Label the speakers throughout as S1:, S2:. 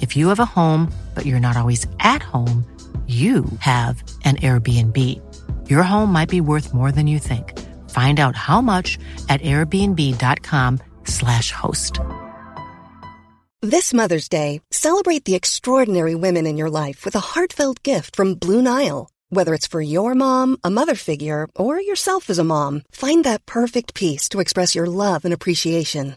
S1: If you have a home, but you're not always at home, you have an Airbnb. Your home might be worth more than you think. Find out how much at airbnb.com/slash host.
S2: This Mother's Day, celebrate the extraordinary women in your life with a heartfelt gift from Blue Nile. Whether it's for your mom, a mother figure, or yourself as a mom, find that perfect piece to express your love and appreciation.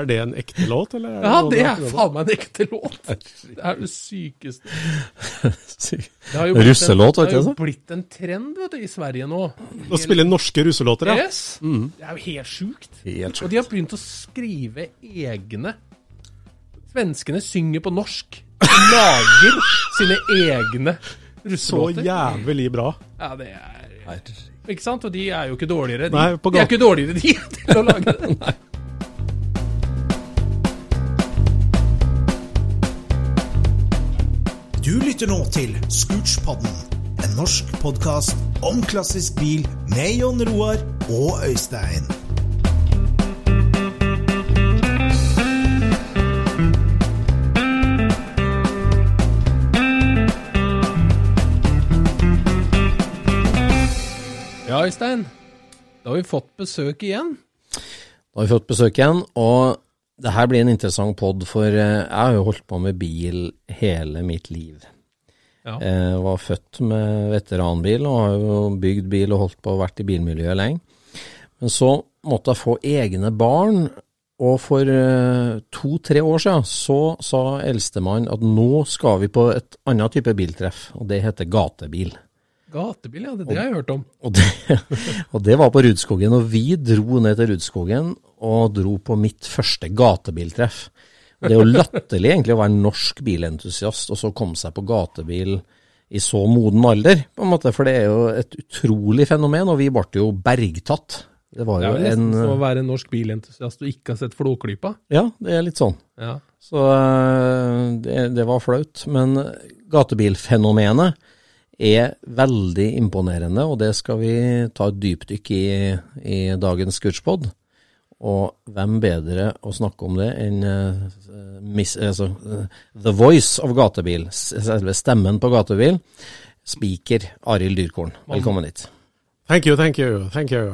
S3: Er det en ekte låt, eller? Er
S4: Ja, det er faen meg en ekte låt. Det er det sykeste.
S5: Russelåt, vet du.
S4: det har jo blitt en trend vet du, i Sverige nå.
S3: Å spille norske russelåter, ja.
S4: Yes. Det er jo helt sjukt.
S5: Helt
S4: Og de har begynt å skrive egne Svenskene synger på norsk. Lager sine egne russelåter.
S3: Så jævlig bra.
S4: Ja, det er Ikke sant? Og de er jo ikke dårligere. De,
S3: Nei, på
S4: de er ikke dårligere, de, til å lage det.
S6: Du lytter nå til Scootspodden, en norsk podkast om klassisk bil med Jon Roar og Øystein.
S4: Ja, Øystein. Da har vi fått besøk igjen.
S5: Da har vi fått besøk igjen, og det her blir en interessant pod, for eh, jeg har jo holdt på med bil hele mitt liv.
S4: Ja.
S5: Jeg var født med veteranbil og har jo bygd bil og holdt på og vært i bilmiljøet lenge. Men så måtte jeg få egne barn, og for eh, to-tre år siden så sa eldstemann at nå skal vi på et annet type biltreff, og det heter gatebil.
S4: Gatebil, ja. Det, er det har jeg hørt om.
S5: Og det, og det var på Rudskogen, og vi dro ned til Rudskogen og dro på mitt første gatebiltreff. Det er jo latterlig egentlig å være norsk bilentusiast og så komme seg på gatebil i så moden alder, på en måte, for det er jo et utrolig fenomen, og vi ble jo bergtatt. Det var
S4: Det
S5: jo
S4: er jo nesten
S5: en
S4: som å være en norsk bilentusiast du ikke har sett Flåklypa.
S5: Ja, det er litt sånn.
S4: Ja.
S5: Så øh, det, det var flaut. Men gatebilfenomenet er veldig imponerende, og det skal vi ta et dypdykk i i dagens Scootspod. Og hvem bedre å snakke om det enn uh, miss, altså, uh, The Voice of gatebil, selve stemmen på gatebil. Speaker Arild Dyrkorn, velkommen hit.
S3: Thank you, thank you, thank you.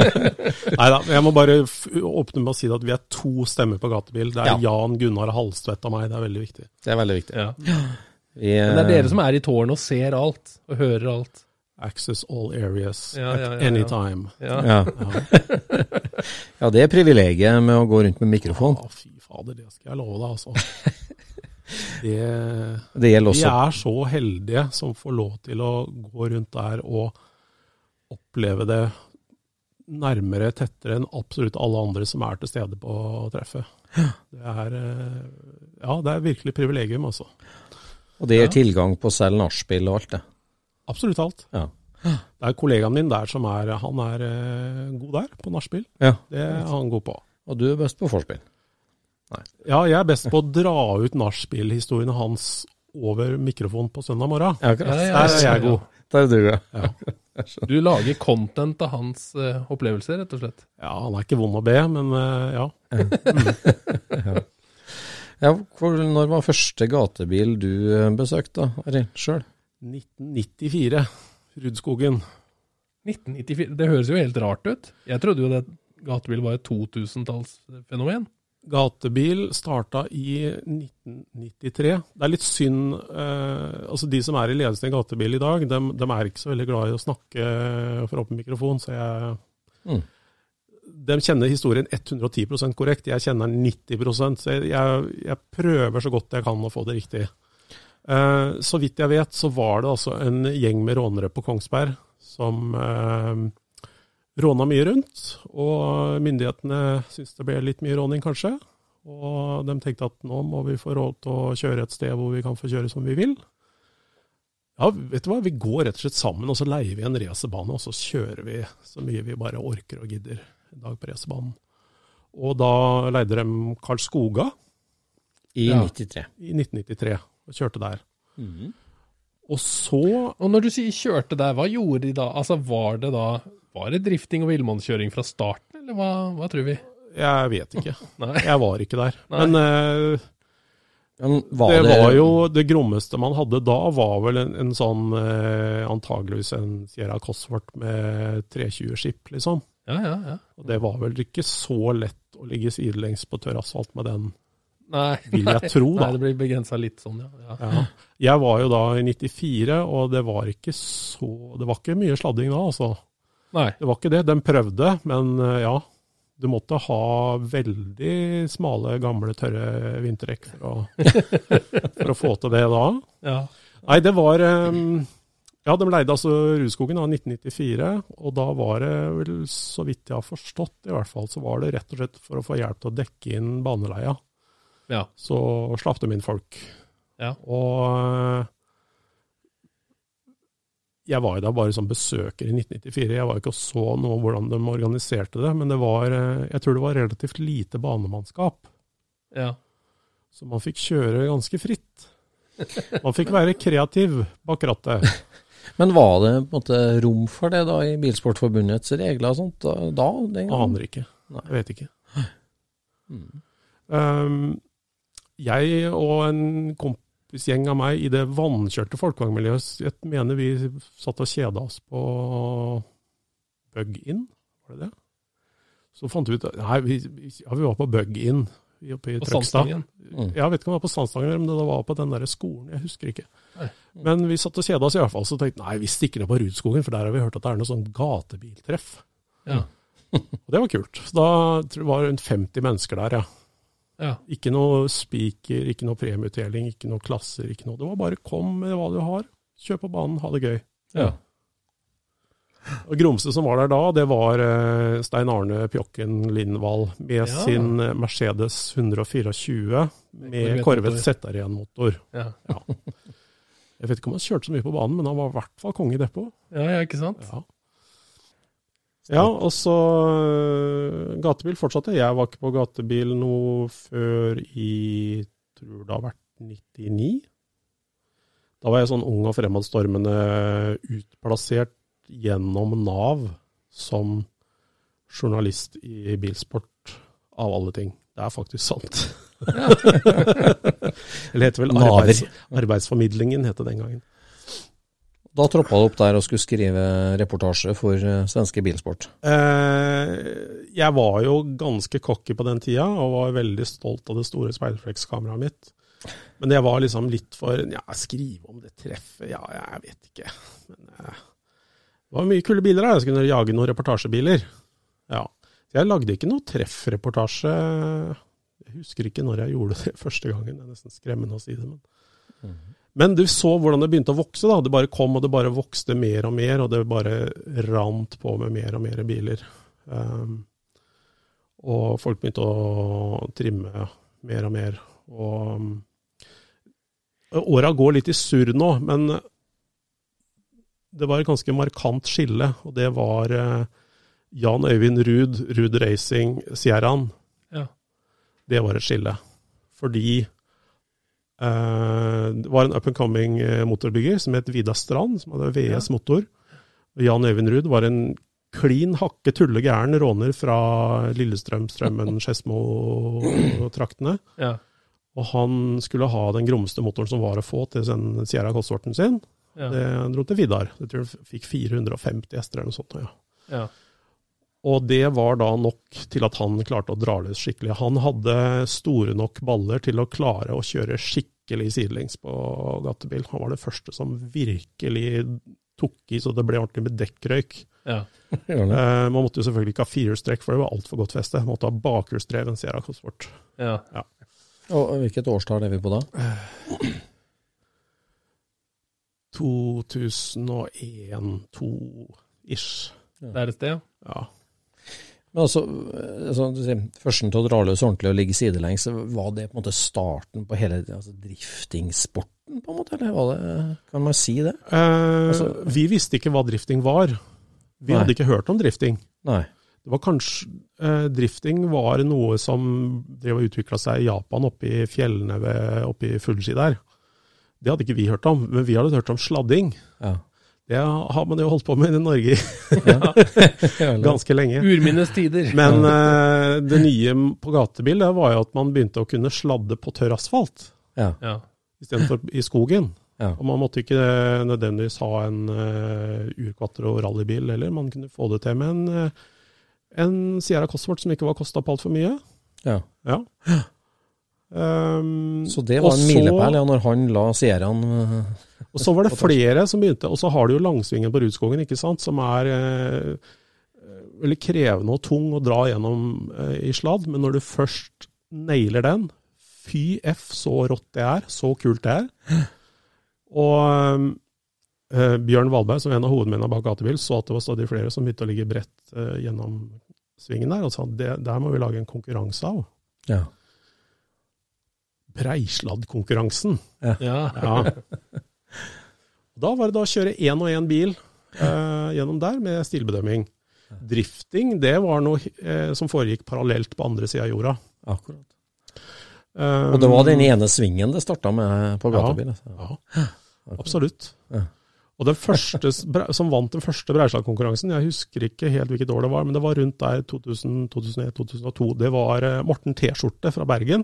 S3: Nei da, jeg må bare åpne med å si at vi er to stemmer på gatebil. Det er
S5: Ja.
S3: Jan Gunnar Halstvedt og meg, det er veldig viktig.
S5: Det er veldig viktig.
S4: ja.
S5: Vi,
S4: Men det er dere som er i tårnet og ser alt, og hører alt.
S3: Access all areas
S4: Ja, ja, ja,
S3: at
S4: ja.
S3: any time.
S4: Ja.
S5: ja. ja, det er privilegiet med å gå rundt med mikrofon.
S3: Ja, fy fader, det skal jeg love deg, altså. Det,
S5: Det gjelder
S3: vi er så heldige som får lov til å gå rundt der og oppleve det nærmere, tettere enn absolutt alle andre som er til stede på treffet. Det er, eh, ja, det er virkelig privilegium, altså.
S5: Og det gir tilgang på selv nachspiel og alt det.
S3: Absolutt alt.
S5: Ja.
S3: Det er kollegaen min der som er Han er eh, god der, på nachspiel.
S5: Ja.
S3: Det er han god på.
S5: Og du er best på vorspiel.
S3: Ja, jeg er best på å dra ut nachspiel-historiene hans over mikrofonen på søndag morgen.
S5: Ja, akkurat.
S4: Ja, ja,
S3: Der er jeg god.
S5: Der er du, ja.
S3: Ja.
S4: Du lager content av hans uh, opplevelser, rett og slett.
S3: ja, han er ikke vond å be, men uh, ja.
S5: ja hvor, når var første gatebil du besøkte, Arild, sjøl?
S3: 1994. Rudskogen.
S4: 1994, Det høres jo helt rart ut. Jeg trodde jo det gatebil var et 2000-tallsfenomen.
S3: Gatebil starta i 1993. Det er litt synd eh, altså De som er i ledelsen i gatebil i dag, de, er ikke så veldig glad i å snakke for åpen mikrofon. Så jeg
S5: Mm.
S3: De kjenner historien 110% korrekt. Jeg kjenner den 90% Så jeg, jeg, jeg prøver så godt jeg kan å få det riktig. Eh, så vidt jeg vet, så var det altså en gjeng med rånere på Kongsberg som eh, råna mye rundt. Og myndighetene syntes det ble litt mye råning, kanskje. Og de tenkte at nå må vi få råd til å kjøre et sted hvor vi kan få kjøre som vi vil. Ja, vet du hva, vi går rett og slett sammen, og så leier vi en racerbane, og så kjører vi så mye vi bare orker og gidder en dag på racerbanen. Og da leide de Karl Skoga
S5: I
S4: Ja.
S5: 93.
S3: i 1993, og kjørte der. Og så
S4: Og når du sier kjørte der, hva gjorde de da? Altså, Var det da var det drifting og villmannskjøring fra starten, eller hva, hva tror vi?
S3: Jeg vet ikke.
S4: Nei.
S3: Jeg var ikke der.
S4: Nei.
S3: Men uh,
S5: Men var
S3: det
S5: det,
S3: var jo det grommeste man hadde da, var vel en, en sånn eh, Antageligvis en Sierra Cosworth med 320-skip, liksom.
S4: Ja, ja, ja.
S3: Og det var vel ikke så lett å ligge sidelengs på tørr asfalt med den,
S4: Nei,
S3: vil jeg tro,
S4: Nei, det blir begrensa litt sånn, ja. ja.
S3: Jeg var jo da i 94, og det var ikke så Det var ikke mye sladding da, altså.
S4: Nei.
S3: Det var ikke det. De prøvde, men eh, ja. Du måtte ha veldig smale, gamle, tørre vinterdekk for å, for å få til det da.
S4: Ja.
S3: Nei, det var eh, Ja, de leide altså Rudskogen da, 1994, og da var det vel, så vidt jeg har forstått i hvert fall, så var det rett og slett for å få hjelp til å dekke inn baneleia.
S4: Ja.
S3: Så slapp de inn folk.
S4: Ja.
S3: Og jeg var jo da bare som besøker i 1994. Jeg var ikke og så noe hvordan de organiserte det, men det var, eh, jeg tror det var relativt lite banemannskap.
S4: ja.
S3: Så man fikk kjøre ganske fritt. Man fikk være kreativ bak rattet.
S5: Men var det på en måte rom for det da i Bilsportforbundets regler og sånt da?
S3: Aner ikke.
S5: Nei.
S3: Jeg vet ikke.
S5: Mm.
S3: Um, jeg og en kompisgjeng av meg i det vannkjørte folkevognmiljøet, jeg mener vi satt og kjeda oss på Bug-In, var det det? Så fant vi ut Nei, vi, ja, vi var på Bug-In oppe i
S4: På
S3: Trøgstad.
S5: Mm.
S3: Jeg vet ikke om det var på Sandstangen eller om det var på den der skolen, jeg husker ikke.
S4: Mm.
S3: Men vi satt og kjeda oss i hvert fall, så tenkte nei, vi stikker ned på Rudskogen, for der har vi hørt at det er noe sånn gatebiltreff.
S4: Ja.
S3: Og det var kult. Da tror jeg det var rundt 50 mennesker der, ja.
S4: Ja.
S3: Ikke noe spiker, ikke noe premieutdeling, ikke noe klasser, ikke noe. Det var bare kom med hva du har, kjør på banen, ha det gøy.
S5: Ja.
S3: Og Grumse som var der da, det var eh, Stein Arne Pjokken Lindvall med
S4: Ja.
S3: sin eh, Mercedes 124 med. Corvette ZR1-motor.
S4: Ja.
S3: Jeg vet ikke om han kjørte så mye på banen, men han var i hvert fall konge i depot.
S4: ja, ja, ikke sant?
S3: Ja. Ja, og så øh, gatebil fortsatte. Jeg var ikke på gatebil noe før i tror det har vært 99. Da var jeg sånn ung og fremadstormende utplassert gjennom Nav som journalist i bilsport, av alle ting. Det er faktisk sant. Eller heter vel arbeids, Arbeidsformidlingen, het det den gangen.
S5: Da troppa du opp der og skulle skrive reportasje for eh, svenske Bilsport.
S3: Eh, jeg var jo ganske cocky på den tida, og var veldig stolt av det store speilflekskameraet mitt. Men jeg var liksom litt for Ja, skrive om det treffet, ja, jeg vet ikke. Men eh, det var mye kule biler her, jeg skulle jage noen reportasjebiler. Ja. Jeg lagde ikke noe treffreportasje. Jeg husker ikke når jeg gjorde det første gangen, det er nesten skremmende å si det. Men, men du så hvordan det begynte å vokse. da. Det bare kom, og det bare vokste mer og mer, og det bare rant på med mer og mer biler. Um, og folk begynte å trimme mer og mer. Og um, åra går litt i surr nå, men det var et ganske markant skille, og det var uh, Jan Øyvind Ruud, Ruud Racing, Sierraen.
S4: Ja.
S3: Det var et skille. Fordi det var en up and coming eh, motorbygger som het Vidar Strand, som hadde VS motor. Jan Øyvind Ruud var en klin hakke tulle gæren råner fra Lillestrøm, Strømmen, Skedsmo-traktene.
S4: Ja.
S3: Og han skulle ha den grommeste motoren som var å få til den Sierra Cosworten sin.
S4: Ja.
S3: Det dro til Vidar. Jeg tror han fikk 450 hester eller noe sånt. Ja.
S4: ja.
S3: Og det var da nok til at han klarte å dra løs skikkelig. Han hadde store nok baller til å klare å kjøre skikkelig sidelengs på gatebil. Han var det første som virkelig tok i så det ble ordentlig med dekkrøyk.
S4: ja.
S3: Eh, man måtte jo selvfølgelig ikke ha firehjulstrekk, for det var altfor godt feste. Man måtte ha bakhjulsdreven Sierra Cosworth.
S4: ja.
S5: Og hvilket årstall er vi på da?
S3: 2001-2-ish.
S4: Det er et sted, ja.
S3: Ja.
S5: Men altså, eh, du sier, førsten til å dra løs ordentlig og ligge sidelengs, var det på en måte starten på hele altså, driftingsporten, på en måte? Eller var det, kan man si det?
S3: Eh,
S5: Altså-
S3: vi visste ikke hva drifting var. Vi
S5: Nei.
S3: hadde ikke hørt om drifting.
S5: Nei.
S3: Det var kanskje, eh, drifting var noe som drev og utvikla seg i Japan, oppe i fjellene ved, oppe i Fuji der. Det hadde ikke vi hørt om, men vi hadde hørt om sladding.
S5: Ja.
S3: Det har man jo holdt på med i Norge ganske lenge.
S4: Urminnes tider.
S3: Men uh, det nye på gatebil det var jo at man begynte å kunne sladde på tørr asfalt
S5: Ja.
S4: Ja.
S3: istedenfor i skogen.
S5: Ja.
S3: Og man måtte ikke nødvendigvis ha en uh, og rallybil heller, man kunne få det til med en, uh, en Sierra Cosworth som ikke var kosta på altfor mye.
S5: ja.
S3: Ja. Um,
S5: Så det var en milepæl ja, når han la Sierraen eh,
S3: Og så var det flere som begynte, og så har du jo langsvingen på Rudskogen, ikke sant, som er eh, veldig krevende og tung å dra gjennom eh, i sladd, men når du først nailer den, fy f så rått det er, så kult det er. Og eh, Bjørn Valberg, som er en av hovedmennene bak Gatebil, så at det var stadig flere som begynte å ligge bredt eh, gjennom svingen der, og sa det der må vi lage en konkurranse av.
S5: Ja.
S3: Breisladdkonkurransen.
S4: Ja.
S3: Ja. Da var det da å kjøre én og én bil eh, gjennom der med stilbedømming. Drifting det var noe eh, som foregikk parallelt på andre sida av jorda.
S5: Akkurat.
S3: Um,
S5: Og det var den ene svingen det starta med på
S3: Ja.
S5: gatebil? altså.
S3: Ja, absolutt.
S5: Ja.
S3: Og den første som vant den første Breislagkonkurransen, jeg husker ikke helt hvilket år det var, men det var rundt der 2000, 2001, 2002. Det var eh, Morten T-skjorte fra Bergen.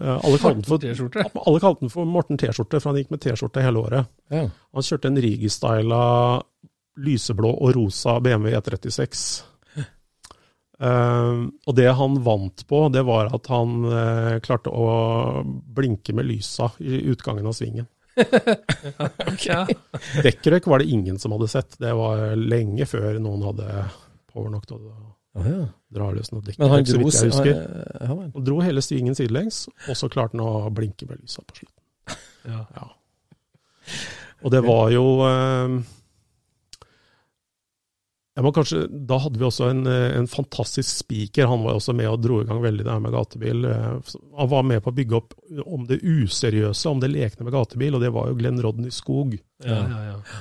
S3: Eh, alle kalte den for alle kalte den for Morten T-skjorte, for han gikk med T-skjorte hele året.
S5: Ja.
S3: Han kjørte en Rigi-styla lyseblå og rosa BMW E36. Uh, og det han vant på, det var at han uh, klarte å blinke med lysa i utgangen av svingen.
S4: Ja.
S3: Dekkrøyk var det ingen som hadde sett. Det var lenge før noen hadde power nok til å
S5: Ja, ja.
S3: Drar løs noe
S5: Men han dro
S3: jeg husker.
S5: han- ja.
S3: Han dro hele svingen sidelengs, og så klarte han å blinke med lysa på slutten.
S4: Ja.
S3: Ja. Og det var jo eh, jeg må kanskje, Da hadde vi også en, en fantastisk speaker. Han var også med og dro i gang veldig det her med gatebil. Eh, Han var med på å bygge opp om det useriøse, om det lekne med gatebil, og det var jo Glenn Rodney Skog.
S4: Ja, ja, ja.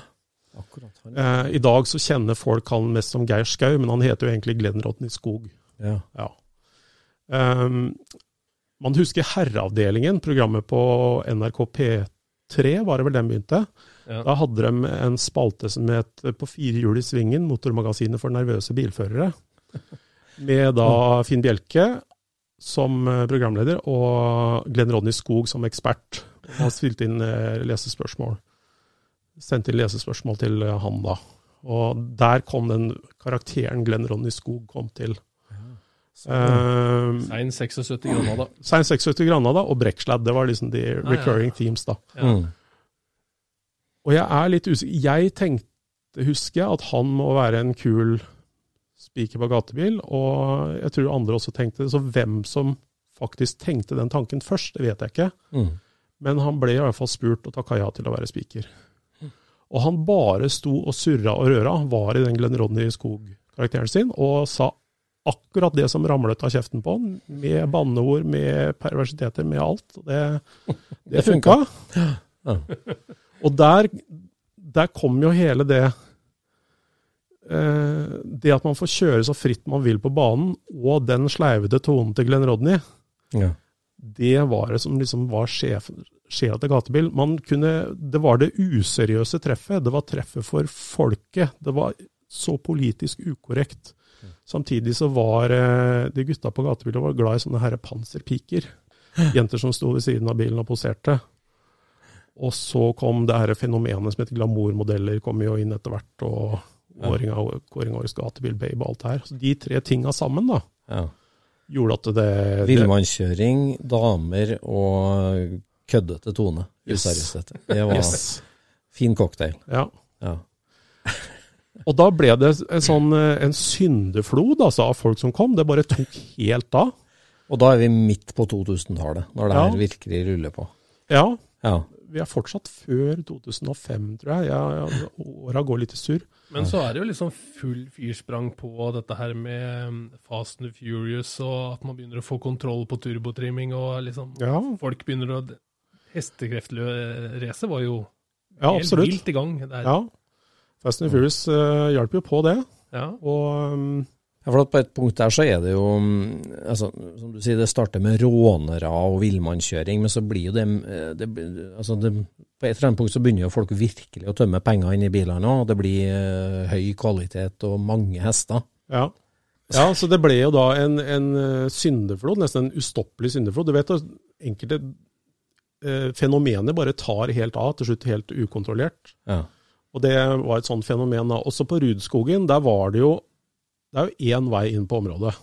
S5: Akkurat.
S3: Eh, I dag så kjenner folk han mest som Geir Skau, men han heter jo egentlig Glenn Rodney Skog.
S5: Ja.
S3: Ja. Um, man husker Herreavdelingen, programmet på NRK P3, var det vel den begynte.
S4: Ja.
S3: Da hadde de en spalte som het På fire hjul i svingen, motormagasinet for nervøse bilførere. Med da Finn Bjelke som eh, programleder og Glenn Ronny Skog som ekspert. Han stilte inn eh, lesespørsmål. Sendte inn lesespørsmål til eh, han da. Og der kom den karakteren Glenn Ronny Skog kom til. Uh,
S4: Sein 76 Granada.
S3: Sein 76 Granada og Brekksladd, det var liksom de
S4: ja.
S3: recurring themes da.
S4: Ja.
S5: Mm.
S3: Og jeg er litt usikker. Jeg tenkte, husker jeg, at han må være en kul spiker på gatebil, og jeg tror andre også tenkte det. Så hvem som faktisk tenkte den tanken først, det vet jeg ikke.
S5: Mm.
S3: Men han ble i hvert fall spurt og takka ja til å være spiker. Og han bare sto og surra og røra, var i den Glenn Rodney Skog-karakteren sin, og sa akkurat det som ramlet av kjeften på han, med banneord, med perversiteter, med alt. Det, det
S5: funka.
S3: funka.
S5: Ja.
S3: Og der, der kom jo hele det eh, Det at man får kjøre så fritt man vil på banen, og den sleivete tonen til Glenn Rodney,
S5: Ja.
S3: Det var det som liksom var sjela til gatebil. Man kunne, det var det useriøse treffet. Det var treffet for folket. Det var så politisk ukorrekt. Samtidig så var eh, de gutta på gatebilen var glad i sånne herre panserpiker. Jenter som sto ved siden av bilen og poserte. Og så kom det her fenomenet som heter glamourmodeller, kom jo inn etter hvert. Og kåring kåring av årets gatebil, babe og alt det her. Så de tre tinga sammen da,
S5: ja.
S3: Gjorde at det, det
S5: Villmannskjøring, damer og køddete tone.
S3: Yes.
S5: Det var
S3: Yes.
S5: fin cocktail.
S3: Ja.
S5: Ja.
S3: Og da ble det en sånn eh, en syndeflod altså, av folk som kom. Det bare tok helt av.
S5: Og da er vi midt på 2000-tallet, når det
S3: Ja.
S5: her virkelig ruller på.
S3: Ja,
S5: Ja.
S3: vi er fortsatt før 2005, tror jeg. Ja, ja, åra går litt i surr.
S4: Men så er det jo liksom full fyrsprang på dette her med um, Fast and Furious, og at man begynner å få kontroll på turbotrimming, og liksom
S3: Ja,
S4: folk begynner å Hestekreftracet var jo
S3: ja
S4: helt vilt i gang. Der.
S3: Ja. Fast and Furious uh, hjalp jo på det.
S4: Ja.
S3: Og um,
S5: Ja, for På et punkt der så er det jo mm, altså, Som du sier, det starter med rånere og villmannskjøring, men så blir jo det, eh, det, altså det På et eller annet punkt så begynner jo folk virkelig å tømme penger inn i bilene, og det blir uh, høy kvalitet og mange hester.
S3: ja. ja, så det ble jo da en, en eh, syndeflod, nesten en ustoppelig syndeflod. Du vet at enkelte uh, fenomener bare tar helt av, til slutt helt ukontrollert.
S5: Ja.
S3: Og det var et sånt fenomen da. Også på Rudskogen, der var det jo Det er jo én vei inn på området.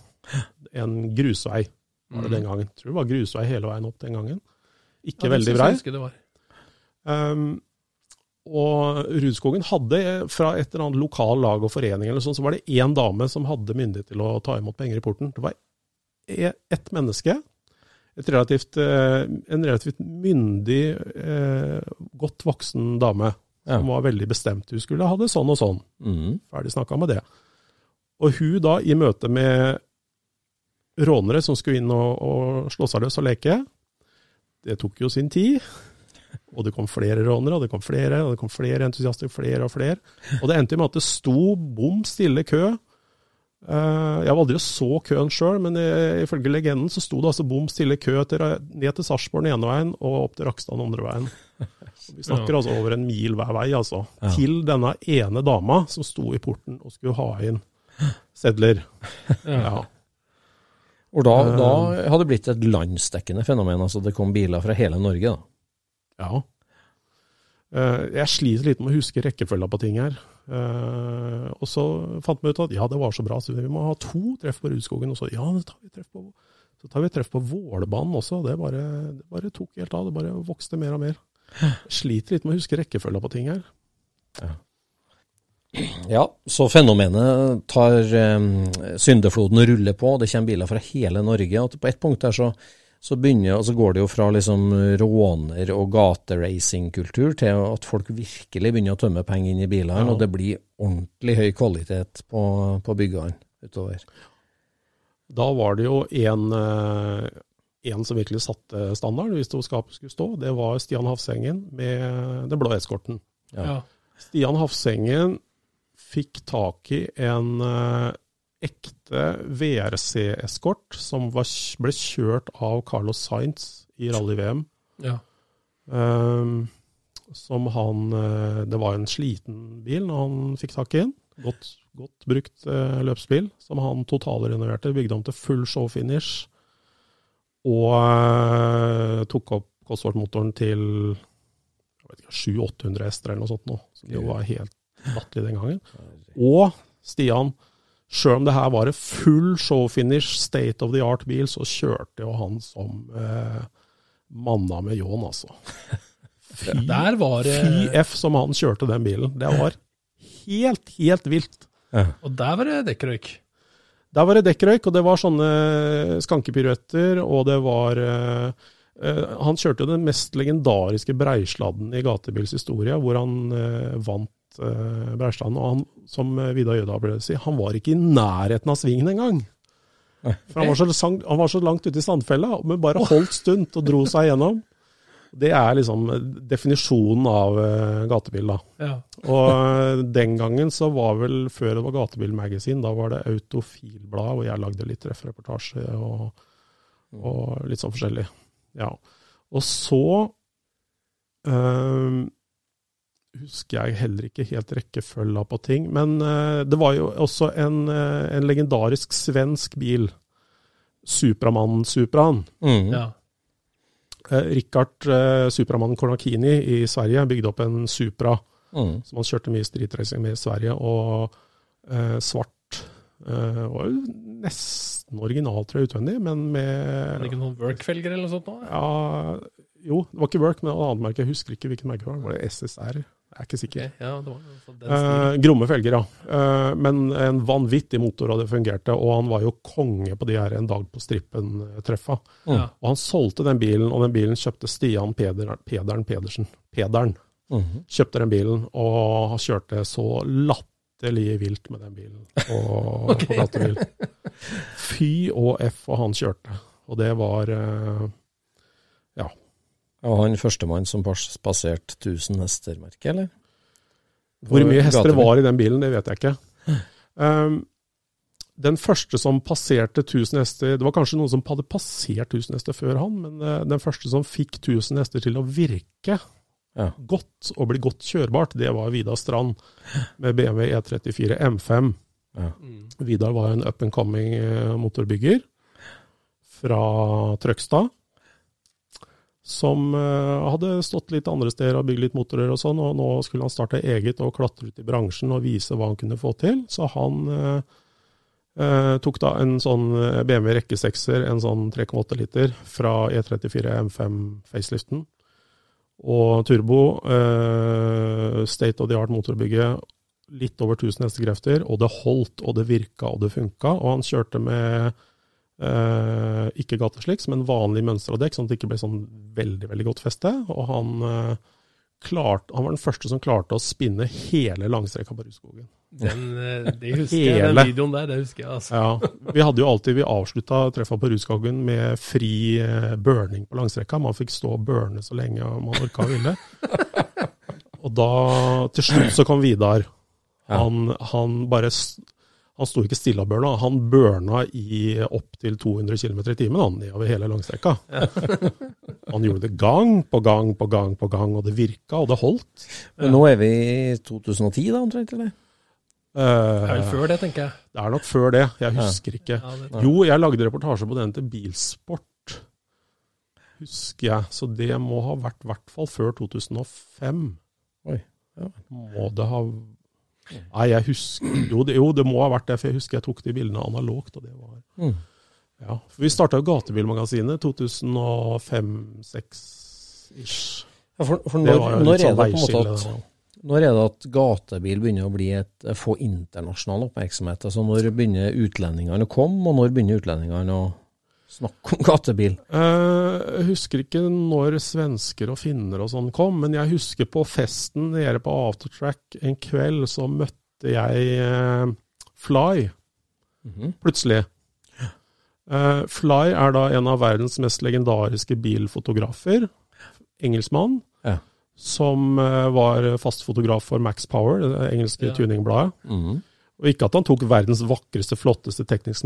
S3: En grusvei var det den gangen. Jeg tror det var grusvei hele veien opp den gangen. Ikke
S4: Ja,
S3: veldig brei.
S4: det var.
S3: Um, og Rudskogen hadde fra et eller annet lokal lag og forening eller sånn, så var det én dame som hadde myndighet til å ta imot penger i porten. Det var e- ett menneske, et relativt, eh, en relativt myndig, eh, godt voksen dame,
S5: Ja.
S3: som var veldig bestemt. Hun skulle ha det sånn og sånn.
S5: Mm.
S3: Ferdig snakka med det. Og hun da, i møte med rånere som skulle inn og, og slå seg løs og leke, det tok jo sin tid. Og det kom flere rånere, og det kom flere, og det kom flere entusiaster, flere og flere. Og det endte med at det sto bom stille kø. Eh, Jeg var aldri så køen sjøl, men ifølge legenden så sto det altså bom stille kø etter, ned til Sarpsborg den ene veien og opp til Rakstad den andre veien. Vi snakker altså over en mil hver vei, altså. Til denne ene dama som sto i porten og skulle ha inn sedler. Ja.
S5: Og da, da hadde det blitt et landsdekkende fenomen. altså Det kom biler fra hele Norge. da.
S3: Ja. Eh, Jeg sliter litt med å huske rekkefølga på ting her. Eh, Og så fant vi ut at ja, det var så bra, så vi må ha to treff på Rudskogen. Og så ja, så tar vi treff på, så tar vi treff på Vålerbanen også. Det bare, det bare tok helt av. Det bare vokste mer og mer. Jeg sliter litt med å huske rekkefølga på ting her.
S5: Ja, så fenomenet tar eh, syndefloden og ruller på. Det kommer biler fra hele Norge. og På et punkt der så, så, begynner, og så går det jo fra liksom råner- og gateracingkultur til at folk virkelig begynner å tømme penger inn i bilene,
S3: Ja.
S5: og det blir ordentlig høy kvalitet på, på byggene utover.
S3: Da var det jo en, eh, en som virkelig satte standarden hvis det skapet skulle stå. Det var Stian Hafsengen med den blå eskorten.
S5: Ja.
S4: Ja.
S3: Stian Hafsengen fikk tak i en eh, ekte VRC-eskort som var, ble kjørt av Carlos Sainz i rally-VM.
S4: Ja.
S3: Um, som han eh, Det var en sliten bil når han fikk tak i den. Godt, godt brukt eh, løpsbil, som han totalrenoverte. Bygde om til full show-finish. Og eh, tok opp Cosworth-motoren til jeg vet ikke, 700-800 hester eller noe sånt. Nå, som jo var helt latterlig den gangen. Og Stian, sjøl om det her var en full show-finish, state of the art-bil, så kjørte jo han som eh, manna med ljåen, altså. Fy,
S4: var
S3: fy F som han kjørte den bilen. Det var helt, helt vilt.
S4: Og der var det dekkrøyk.
S3: Der var det dekkrøyk, og det var sånne skankepiruetter, og det var eh, eh, Han kjørte jo den mest legendariske breisladden i gatebilshistoria, hvor han eh, vant uh, breisladden. Og han, som Vidar Jøda ble si, han var ikke i nærheten av svingen engang. For han var, så, sang- han var så langt ute i sandfella, men bare holdt stunt og dro seg gjennom. Det er liksom definisjonen av uh, gatebil, da.
S4: Ja.
S3: Og eh, den gangen så var vel, før det var Gatebil Magazine, da var det Autofilblad, hvor jeg lagde litt treffreportasje og, og litt sånn forskjellig. Ja. Og så eh, husker jeg heller ikke helt rekkefølga på ting, men eh, det var jo også en, eh, en legendarisk svensk bil. Supramannen Supraen.
S5: Mm.
S4: ja.
S3: Eh, Richard Supramannen Kornakini i Sverige bygde opp en Supra
S5: Mm.
S3: som han kjørte mye streetracing med i Sverige, og eh, svart. Uh, var jo nesten original, tror jeg, utvendig, men
S4: Er det
S3: med
S4: ikke noen work-felger eller noe sånt? nå?
S3: ja, Jo, det var ikke Work, men et annet merke. Jeg husker ikke hvilket merke det var. Var det SSR? Jeg er ikke sikker.
S4: Okay, ja, det var
S3: Eh, gromme felger, ja. Eh, men en vanvittig motor, og det fungerte. Og han var jo konge på de her En dag på strippen-treffa.
S4: Ja.
S3: Og han solgte den bilen, og den bilen kjøpte Stian Peder, Pederen Pedersen. Pederen
S5: -hmm.
S3: kjøpte den bilen, og han kjørte så latterlig vilt med den bilen på, på gatebil. Fy og F, og han kjørte. Og det var eh,
S5: Og han førstemann som pas- passerte 1000 hester-merket, eller?
S3: Hvor mye hester det var i den bilen, det vet jeg ikke. Um, den første som passerte 1000 hester Det var kanskje noen som hadde passert 1000 hester før han, men eh, den første som fikk 1000 hester til å virke
S5: Ja.
S3: godt og bli godt kjørbart, det var Vidar Strand med BMW E34 M5.
S5: Ja.
S3: Vidar var en up and coming eh, motorbygger fra Trøgstad. Som eh, hadde stått litt andre steder og bygd litt motorer og sånn, og nå skulle han starte eget og klatre ut i bransjen og vise hva han kunne få til. Så han eh, eh, tok da en sånn eh, BMW rekkesekser, en sånn 3,8 liter, fra E34 M5 faceliften. Og turbo, eh, state of the art motorbygge, litt over 1000 hestekrefter, og det holdt, og det virka, og det funka. Og han kjørte med ikke gatesliks, men vanlig mønstra dekk, sånn at det ikke ble sånn veldig veldig godt feste. Og han, eh, klarte, han var den første som klarte å spinne hele langstreka på Rudskogen.
S4: Den, eh, det husker jeg, den videoen der, det husker jeg. altså.
S3: Ja, vi hadde jo alltid, vi avslutta treffa på Rudskogen med fri eh, burning på langstrekka. Man fikk stå og burne så lenge man orka og ville. Og da, til slutt så kom Vidar. Han, han bare Han sto ikke stille og burna, han burna i opptil 200 km i timen han, nedover hele langstrekka. Han gjorde det gang på gang på gang på gang, og det virka, og det holdt.
S5: Men nå er vi i 2010, da, omtrent? eller?
S4: Det er vel
S3: Eh,
S4: før det, tenker jeg.
S3: det er nok før det, jeg husker ikke.
S4: Ja,
S3: Jo, jeg lagde reportasje på den til Bilsport, husker jeg. Så det må ha vært i hvert fall før 2005.
S5: Oi, ja.
S3: Må det ha Nei, jeg husker jo det, jo, det må ha vært det, for jeg husker jeg tok de bildene analogt. og det var...
S5: Mm.
S3: Ja, for Vi starta Gatebilmagasinet 2005-2006-ish.
S5: Ja, for, for når, når, er
S3: sånn
S5: en måte at, når er det at gatebil begynner å bli et, få internasjonal oppmerksomhet? Altså Når begynner utlendingene å komme, og når begynner utlendingene å snakke om gatebil?
S3: Eh, Jeg husker ikke når svensker og finner og sånn kom, men jeg husker på festen nede på Aftertrack en kveld, så møtte jeg eh, Fly,
S5: Mhm.
S3: plutselig. Eh, Fly er da en av verdens mest legendariske bilfotografer. Engelskmann.
S5: Ja.
S3: Som var var fastfotograf for Max Power, det engelske
S4: Ja.
S3: tuningbladet.
S5: Mhm.
S3: Og ikke at han tok verdens vakreste, flotteste, teknisk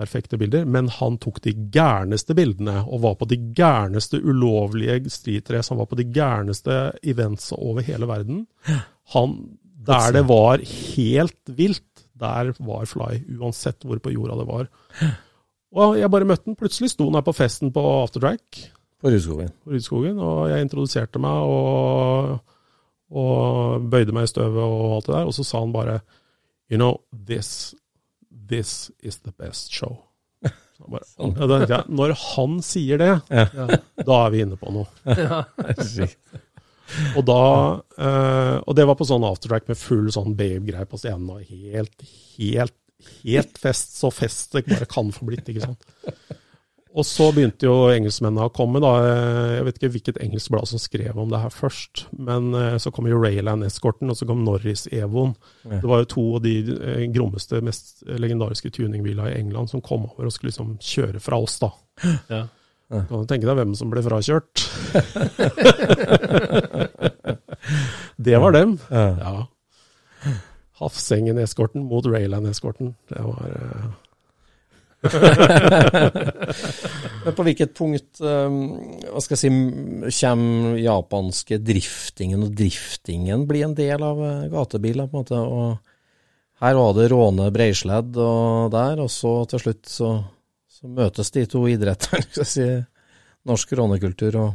S3: perfekte bilder, men han tok de gærneste bildene, og var på de gærneste ulovlige streetrace. Han var på de gærneste events over hele verden. Han, der det var helt vilt, der var Fly, uansett hvor på jorda det var. Og jeg bare møtte han. Plutselig sto han her på festen på Aftertrack
S5: På Rudskogen.
S3: på Rudskogen, og jeg introduserte meg og, og bøyde meg i støvet og alt det der, og så sa han bare You know, this, this is the best show. Bare, ja, da tenkte når han sier det,
S5: Ja.
S3: da er vi inne på noe.
S4: ja.
S3: Og da, eh, og det var på sånn aftertrack med full sånn babe-greie på scenen, og helt, helt, helt fest, så fest det bare kan få blitt, ikke sant. Og så begynte jo engelskmennene å komme, da. Jeg vet ikke hvilket engelsk blad som skrev om det her først, men eh, så kom jo Rayland Escorten, og så kom Norris-Evoen.
S5: Ja.
S3: Det var jo to av de eh, grommeste, mest legendariske tuningbilene i England som kom over og skulle liksom kjøre fra oss, da.
S4: ja.
S3: Kan du tenke deg hvem som ble frakjørt? det var dem. Ja. Hafsengen-eskorten mot Rayland-eskorten. Det var eh,
S5: Men på hvilket punkt um, hva skal jeg si, kommer japanske driftingen og driftingen bli en del av eh, gatebiler? på en måte, og Her var det råne breisledd og der, og så til slutt så, så møtes de to idrettene. skal jeg si, Norsk rånekultur og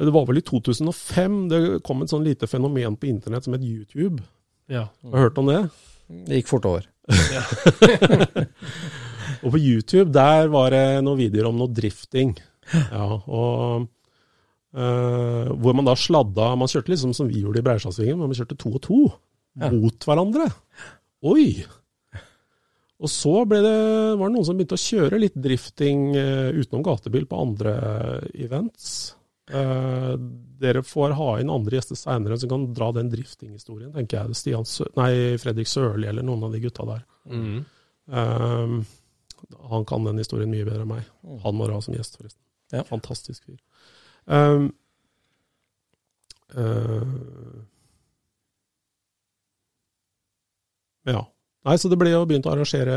S3: Det var vel i 2005 det kom et sånn lite fenomen på internett som het YouTube.
S4: Ja.
S3: Har du hørt om det?
S5: Det gikk fort over.
S3: Og på YouTube der var det noen videoer om noe drifting. Ja, og øh, Hvor man da sladda Man kjørte liksom som vi gjorde i Breistadsvingen, men man kjørte to og to mot hverandre. Oi! Og så det, var det noen som begynte å kjøre litt drifting uh, utenom gatebil på andre events. Uh, dere får ha inn andre gjester seinere som kan dra den driftinghistorien, tenker jeg. Stian nei, Fredrik Sørli eller noen av de gutta der.
S4: Mm.
S3: Um, han kan den historien mye bedre enn meg. Han må ha som gjest, forresten.
S5: Ja.
S3: Fantastisk fyr. Um, uh, ja. Nei, så det ble jo begynt å arrangere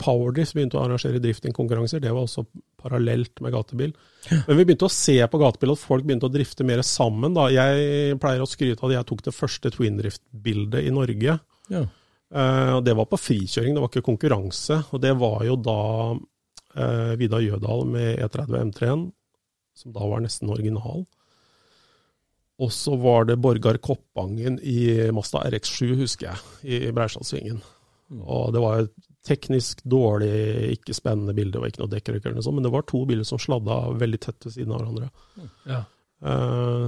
S3: Powerdrift begynte å arrangere driftingkonkurranser. Det var også parallelt med gatebil. Men vi begynte å se på gatebil at folk begynte å drifte mer sammen. da. Jeg pleier å skryte av at jeg tok det første twindrift-bildet i Norge.
S5: Ja.
S3: Eh, og Det var på frikjøring, det var ikke konkurranse. Og det var jo da eh, Vidar Jødal med E30 M3-en, som da var nesten original. Og så var det Borgar Koppangen i Mazda RX7, husker jeg, i, i Breisdalsvingen. Og det var et teknisk dårlig, ikke spennende bilde, det var ikke noe dekkrøyk eller noe sånt, men det var to biler som sladda veldig tett ved siden av hverandre.
S4: Ja.
S3: Eh,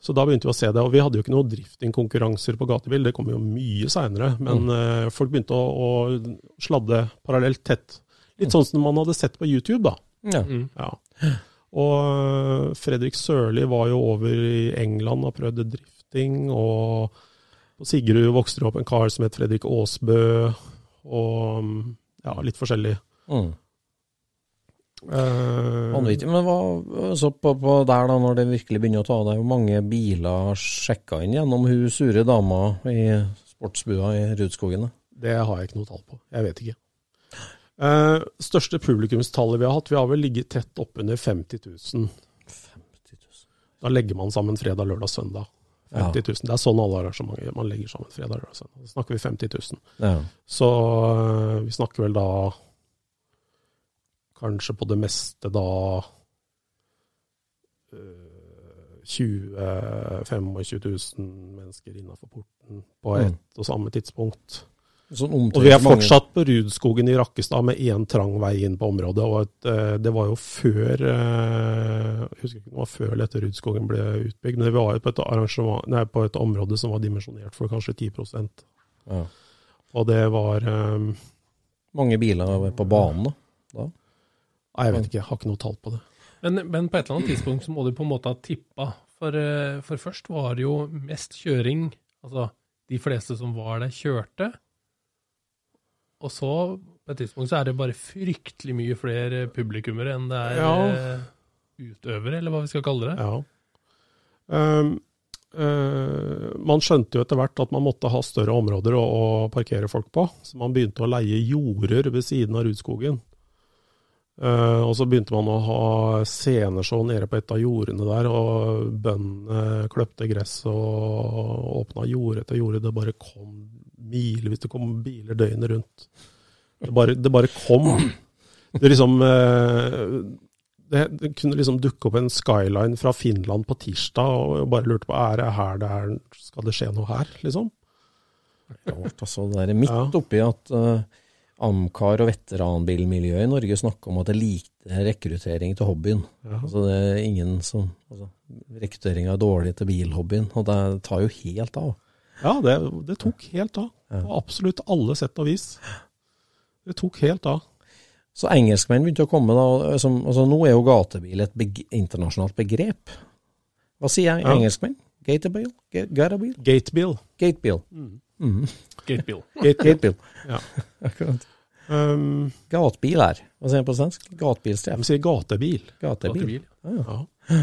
S3: så da begynte vi å se det. Og vi hadde jo ikke noe driftingkonkurranser på gatebil, det kom jo mye seinere. Men eh, folk begynte å, å sladde parallelt tett. Litt sånn som man hadde sett på YouTube, da.
S5: Ja.
S4: Mm.
S3: Ja. Og øh, Fredrik Sørli var jo over i England og prøvde drifting, og på Sigrud vokste opp en kar som het Fredrik Aasbø, og mm, ja, litt forskjellig.
S5: Mm.
S3: Eh,
S5: Vanvittig. Men hva, så på, på der, da, når det virkelig begynner å ta deg, hvor mange biler sjekka inn gjennom hun sure dama i sportsbua i Rudskogen? da?
S3: Det har jeg ikke noe tall på. Jeg vet ikke. Eh, største publikumstallet vi har hatt, vi har vel ligget tett oppunder 50 000.
S5: 50 000.
S3: Da legger man sammen fredag, lørdag, søndag. 50 000. Det er sånn alle arrangementer man legger sammen fredag, lørdag, søndag. Da snakker vi 50 000.
S5: Ja.
S3: Så øh, vi snakker vel da kanskje på det meste da øh, 20 25 000 mennesker innafor porten på
S5: Mm.
S3: ett og samme tidspunkt.
S5: Sånn
S3: Og vi er fortsatt på Rudskogen i Rakkestad med én trang vei inn på området. og et, øh, Det var jo før øh, Jeg husker ikke om det var før dette Rudskogen ble utbygd, men det var jo på et, nei, på et område som var dimensjonert for kanskje 10
S5: ja.
S3: Og det var um,
S5: mange biler på banen, da.
S3: Nei, jeg vet ikke, jeg har ikke noe tall på det.
S4: Men, men på et eller annet tidspunkt så må du på en måte ha tippa. For, eh, for først var det jo mest kjøring. Altså, de fleste som var der, kjørte. Og så, på et tidspunkt, så er det bare fryktelig mye flere publikummere enn det er
S3: Ja.
S4: eh, utøvere, eller hva vi skal kalle det.
S3: Ja. Um, Uh, man skjønte jo etter hvert at man måtte ha større områder å, å parkere folk på, så man begynte å leie jorder ved siden av Rudskogen. Eh, og så begynte man å ha sceneshow nede på et av jordene der, og bøndene kløpte gress og åpna jord etter jord. Det bare kom milevis, det kom biler døgnet rundt. Det bare, det bare kom. Det liksom eh, det, det kunne liksom dukke opp en skyline fra Finland på tirsdag, og bare lurte på er det her det er, skal det skje noe her, liksom?
S5: Rart, altså. Det er midt oppi at uh, Amcar og veteranbilmiljøet i Norge snakker om at det er lite rekruttering til hobbyen.
S3: Ja.
S5: Altså det er ingen som altså, Rekrutteringa er dårlig til bilhobbyen, og det tar jo helt av.
S3: Ja, det, det tok helt av. På absolutt alle sett og vis. Det tok helt av.
S5: Så engelskmenn begynte å komme da. Som, altså nå er jo gatebil et beg internasjonalt begrep. Hva sier jeg,
S3: Ja.
S5: engelskmenn? Gatebil? Gatebil?
S3: Gatebil.
S5: Gatebil.
S3: Mm.
S5: Mhm.
S4: Gatebill.
S3: Gate,
S5: Gatebil.
S3: Ja.
S5: Akkurat.
S3: Um,
S5: Gatebil her. Hva sier man på svensk?
S3: de
S5: Gatebilstreff.
S3: sier gatebil.
S5: Gatebil.
S4: Gatebil.
S3: Ja.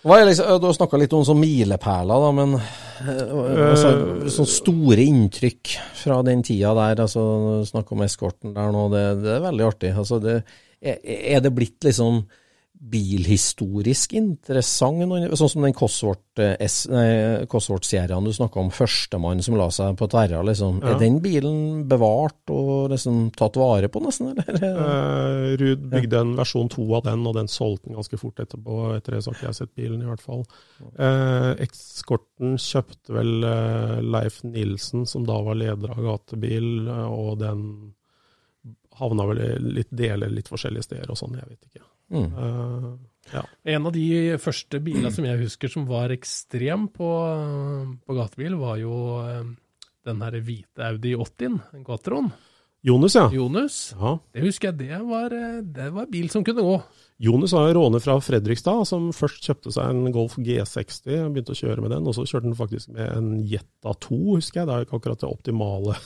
S5: Hva er liksom, du har snakka litt om sånn milepæler, da, men eh, altså, sånn store inntrykk fra den tida der. altså Snakk om eskorten der nå, det, det er veldig artig. altså det, er, er det blitt liksom bilhistorisk interessant, sånn som den Cosworth, eh, S- nei, Cosworth-serien du snakka om, førstemann som la seg på tverra, liksom.
S3: Ja.
S5: Er den bilen bevart og liksom tatt vare på, nesten, eller?
S3: Eh, Ruud bygde en versjon to av den, og den solgte den ganske fort etterpå. Etter det så har ikke jeg sett bilen, i hvert fall. Eh, Ekskorten kjøpte vel eh, Leif Nilsen, som da var leder av Gatebil, eh, og den havna vel i litt deler litt forskjellige steder og sånn, jeg vet ikke. Eh, ja.
S4: En av de første bilene som jeg husker som var ekstrem på, på gatebil, var jo eh, den her hvite Audi 80-en, Quattroen.
S3: Jonas, ja.
S4: Jonus.
S3: ja.
S4: Det husker jeg, det var, eh, det var bil som kunne gå.
S3: Jonas var en råner fra Fredrikstad, som først kjøpte seg en Golf G60, og begynte å kjøre med den, og så kjørte han faktisk med en Jetta 2, husker jeg. Det er jo ikke akkurat det optimale.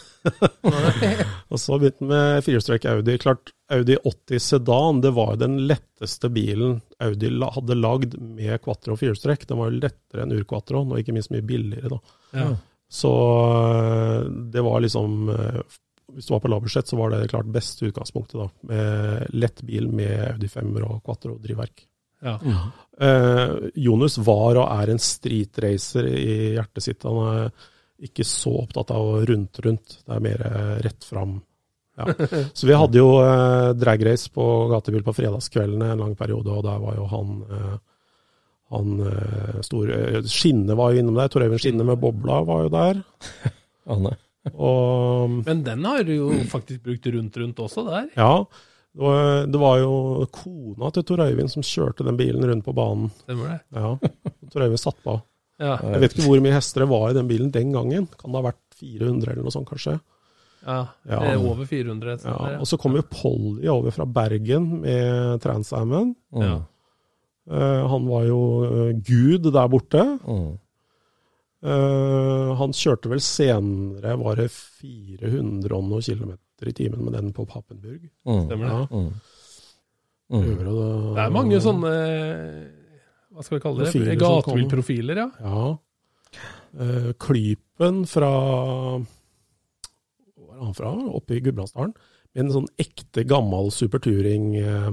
S3: og så begynte han med firestrekk Audi. Klart, Audi 80 Sedan, det var jo den letteste bilen Audi hadde lagd med quattro og firestrekk. Den var jo lettere enn Urquattroen, og ikke minst mye billigere, da.
S4: Ja.
S3: Så øh, det var liksom øh, Hvis du var på lavbudsjett, så var det klart beste utgangspunktet, da. Med lett bil med Audi 5 og quattro drivverk.
S4: Ja.
S3: Eh, Jonas var og er en streetracer i hjertet sitt. Han er ikke så opptatt av rundt rundt, det er mer eh, rett fram. Ja. Så vi hadde jo eh, dragrace på gatebil på fredagskveldene en lang periode, og der var jo han eh, han eh, store Skinne var jo innom der. Tor Øyvind Skinne med bobla var jo der.
S5: Anne.
S3: Og
S4: Men den har du jo faktisk brukt rundt rundt også der.
S3: ja, det var, det var jo kona til Tor Øyvind som kjørte den bilen rundt på banen.
S4: Stemmer det?
S3: Ja, Tor Øyvind satt på.
S4: Ja.
S3: Jeg vet ikke hvor mye hester det var i den bilen den gangen. Kan det ha vært 400 eller noe sånt, kanskje?
S4: ja.
S3: Ja.
S4: Det er over 400.
S3: Ja,
S4: Ja.
S3: og så kom jo Polly over fra Bergen med Transamen.
S4: Ja.
S3: Eh, han var jo eh, gud der borte.
S5: Mm.
S3: Eh, han kjørte vel senere, var det 400 og noe kilometer i timen med den på Pappenburg.
S5: Mm.
S4: Stemmer det?
S3: Ja,
S5: Mm. Mm.
S3: prøver
S4: Det er mange sånne Hva skal vi kalle det? Gatebilprofiler, ja.
S3: Ja. Uh, Klypen fra Hvor er han fra? Oppe i Gudbrandsdalen. Med en sånn ekte gammel superturing eh,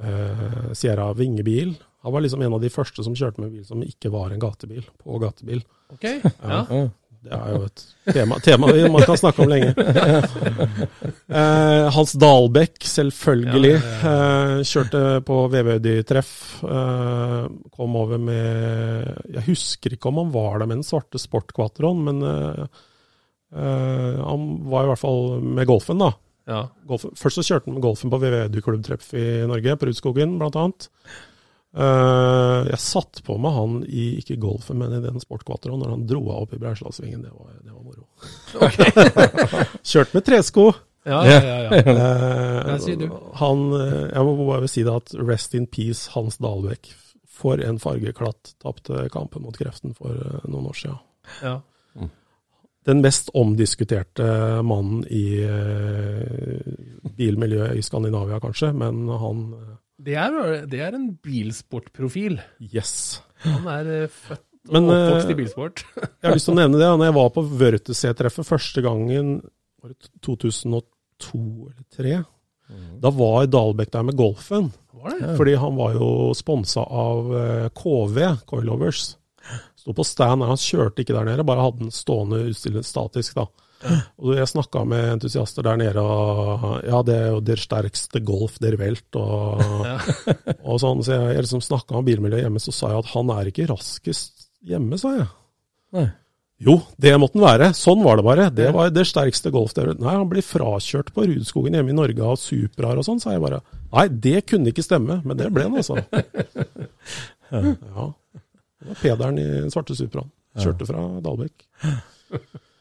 S3: eh, Sierra vingebil. Han var liksom en av de første som kjørte med bil som ikke var en gatebil, på gatebil.
S4: Ok. Ja.
S5: Ja.
S3: Det er jo et tema, tema vi- man kan snakke om lenge. Eh, Hans Dahlbekk, selvfølgelig. Eh, kjørte på VVD-treff. Eh, kom over med Jeg husker ikke om han var der med den svarte Sportquattroen, men eh, eh, han var i hvert fall med Golfen, da.
S4: ja.
S3: Golfen. Først så kjørte han med Golfen på VVD-klubbtreff i Norge, på Rudskogen blant annet. Eh, jeg satt på meg han i ikke Golfen, men i den Sportquattroen når han dro av opp i Breislagsvingen. Det, var- det var moro. Kjørt med tresko.
S4: Ja, ja, ja, ja.
S3: Eh,
S4: Der.
S3: Han, eh, jeg må bare si det at rest in peace Hans Dahlbekk. For en fargeklatt. Tapte kampen mot kreften for eh, noen år siden.
S4: ja.
S3: Den mest omdiskuterte mannen i eh, bilmiljøet i Skandinavia, kanskje, men han eh,
S4: Det, er, det er en bilsportprofil.
S3: Yes.
S4: Han er eh, født og
S3: Men, eh,
S4: oppvokst i bilsport.
S3: Jeg har lyst til å nevne det. Når jeg var på Wörthersee-treffet første gangen, var det 2002 eller 2003, da var Dahlbekk der med Golfen.
S4: Var det?
S3: Fordi han var jo sponsa av eh, KV, Coilovers. Sto på stand der, han kjørte ikke der nede, bare hadde den stående utstillende statisk. da. Og jeg snakka med entusiaster der nede, og ja, det er jo der sterkeste golf der velt, og, og sånn. Så jeg, jeg liksom snakka om bilmiljøet hjemme, så sa jeg at han er ikke raskest hjemme, sa jeg.
S5: Nei.
S3: Jo, det måtte han være. Sånn var det bare. Det var det sterkeste golf der. Nei, han blir frakjørt på Rudskogen hjemme i Norge av Supraer og sånn, sa jeg bare. Nei, det kunne ikke stemme, men det ble han, altså. Ja. Det var Pederen i svarte Supraen. Kjørte fra Dalbekk.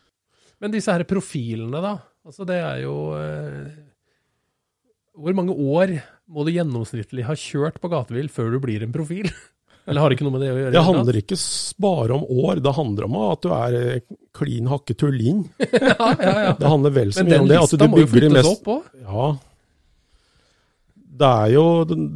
S4: Men disse her profilene, da. Altså, det er jo eh, Hvor mange år må du gjennomsnittlig ha kjørt på gatebil før du blir en profil? Eller har det ikke noe med det å gjøre?
S3: Det handler ikke bare om år, det handler om at du er eh, klin hakke tullin.
S4: ja, ja, ja.
S3: Det handler vel så mye om det. At
S4: lista
S3: du
S4: må jo flyttes
S3: mest
S4: opp òg.
S3: Ja. Det er jo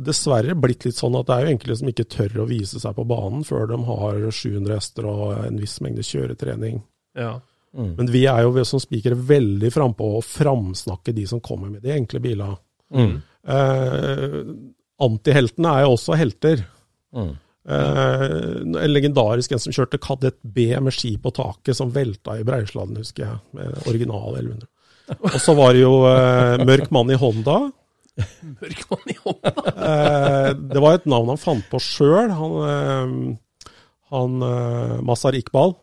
S3: dessverre blitt litt sånn at det er jo enkelte som ikke tør å vise seg på banen før de har 700 hester og en viss mengde kjøretrening.
S4: Ja.
S5: Mm.
S3: Men vi er jo som spikere veldig frampå å framsnakke de som kommer med de enkle bilene.
S5: Mm.
S3: Eh, antiheltene er jo også helter.
S5: Mm.
S3: Eh, en legendarisk en som kjørte Kadett B med ski på taket, som velta i Breisladden, husker jeg. Med original 1100. Og så var det jo eh, Mørk mann i Honda.
S4: Mørk mann i Honda?
S3: Eh, det var et navn han fant på sjøl. Han, eh, han eh, Mazar Iqbal.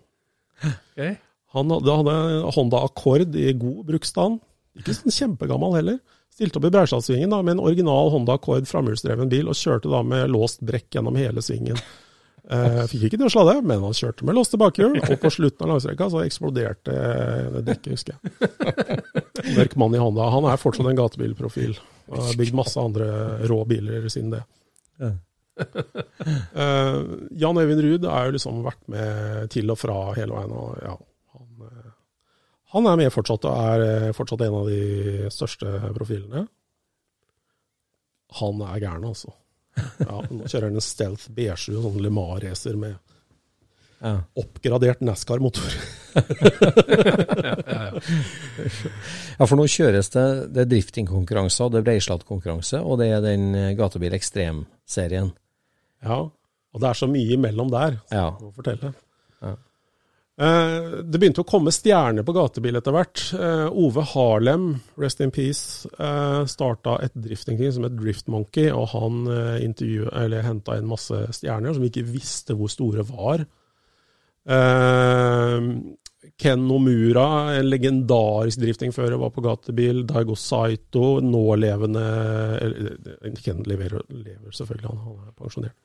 S4: Ok.
S3: Han hadde, hadde Honda Accord i god bruksstand. Ikke sånn kjempegammel heller. Stilte opp i Breislandsvingen med en original Honda Accord framhjulsdreven bil, og kjørte da med låst brekk gjennom hele svingen. Eh, fikk ikke til å sladde, men han kjørte med låste bakhjul, og på slutten av langstrekka så eksploderte det dekket, husker jeg. Mørk mann i Honda. Han er fortsatt en gatebilprofil. Og har bygd masse andre rå biler siden det.
S5: Ja.
S3: Eh, Jan Øyvind Ruud har jo liksom vært med til og fra hele veien. og ja, eh, han er med fortsatt og er eh, fortsatt en av de største profilene. Han er gæren, altså. Ja, nå kjører han en Stealth B7, sånn Le Mans-racer med
S5: Ja.
S3: oppgradert NASCAR-motor.
S5: ja, for nå kjøres det, det er driftingkonkurranser, det er Breislad-konkurranse, og det er den eh, Gatebil Ekstrem-serien.
S3: Ja, og det er så mye imellom der,
S5: Ja.
S3: må fortelle.
S5: Ja.
S3: Eh, det begynte å komme stjerner på gatebil etter hvert. Eh, Ove Harlem, rest in peace, uh, starta et driftingteam som het Driftmonkey, og han henta inn masse stjerner som ikke visste hvor store var. Eh, Ken Nomura, en legendarisk driftingfører, var på gatebil. Daigo Saito, nålevende eller, eh, Ken lever, lever selvfølgelig, han er pensjonert.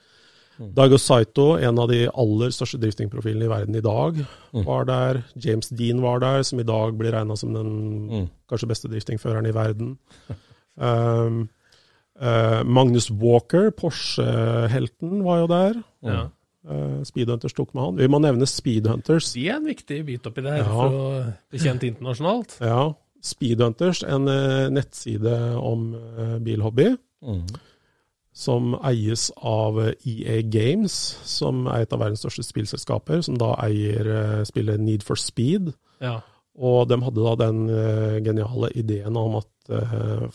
S3: Daigo Saito, en av de aller største driftingprofilene i verden i dag, var der. James Dean var der, som i dag blir regna som den
S5: Mm.
S3: kanskje beste driftingføreren i verden. Um, uh, Magnus Walker, Porsche-helten, var jo der.
S4: Ja.
S3: Uh, Speedhunters tok med han. Vi må nevne Speedhunters.
S4: De er en viktig bit oppi det her
S3: Ja.
S4: for å bli kjent internasjonalt.
S3: Ja, Speedhunters, en uh, nettside om bilhobby.
S5: Mm.
S3: Som eies av EA Games, som er et av verdens største spillselskaper, som da eier eh, spillet Need for Speed.
S4: Ja.
S3: Og de hadde da den eh, geniale ideen om at eh,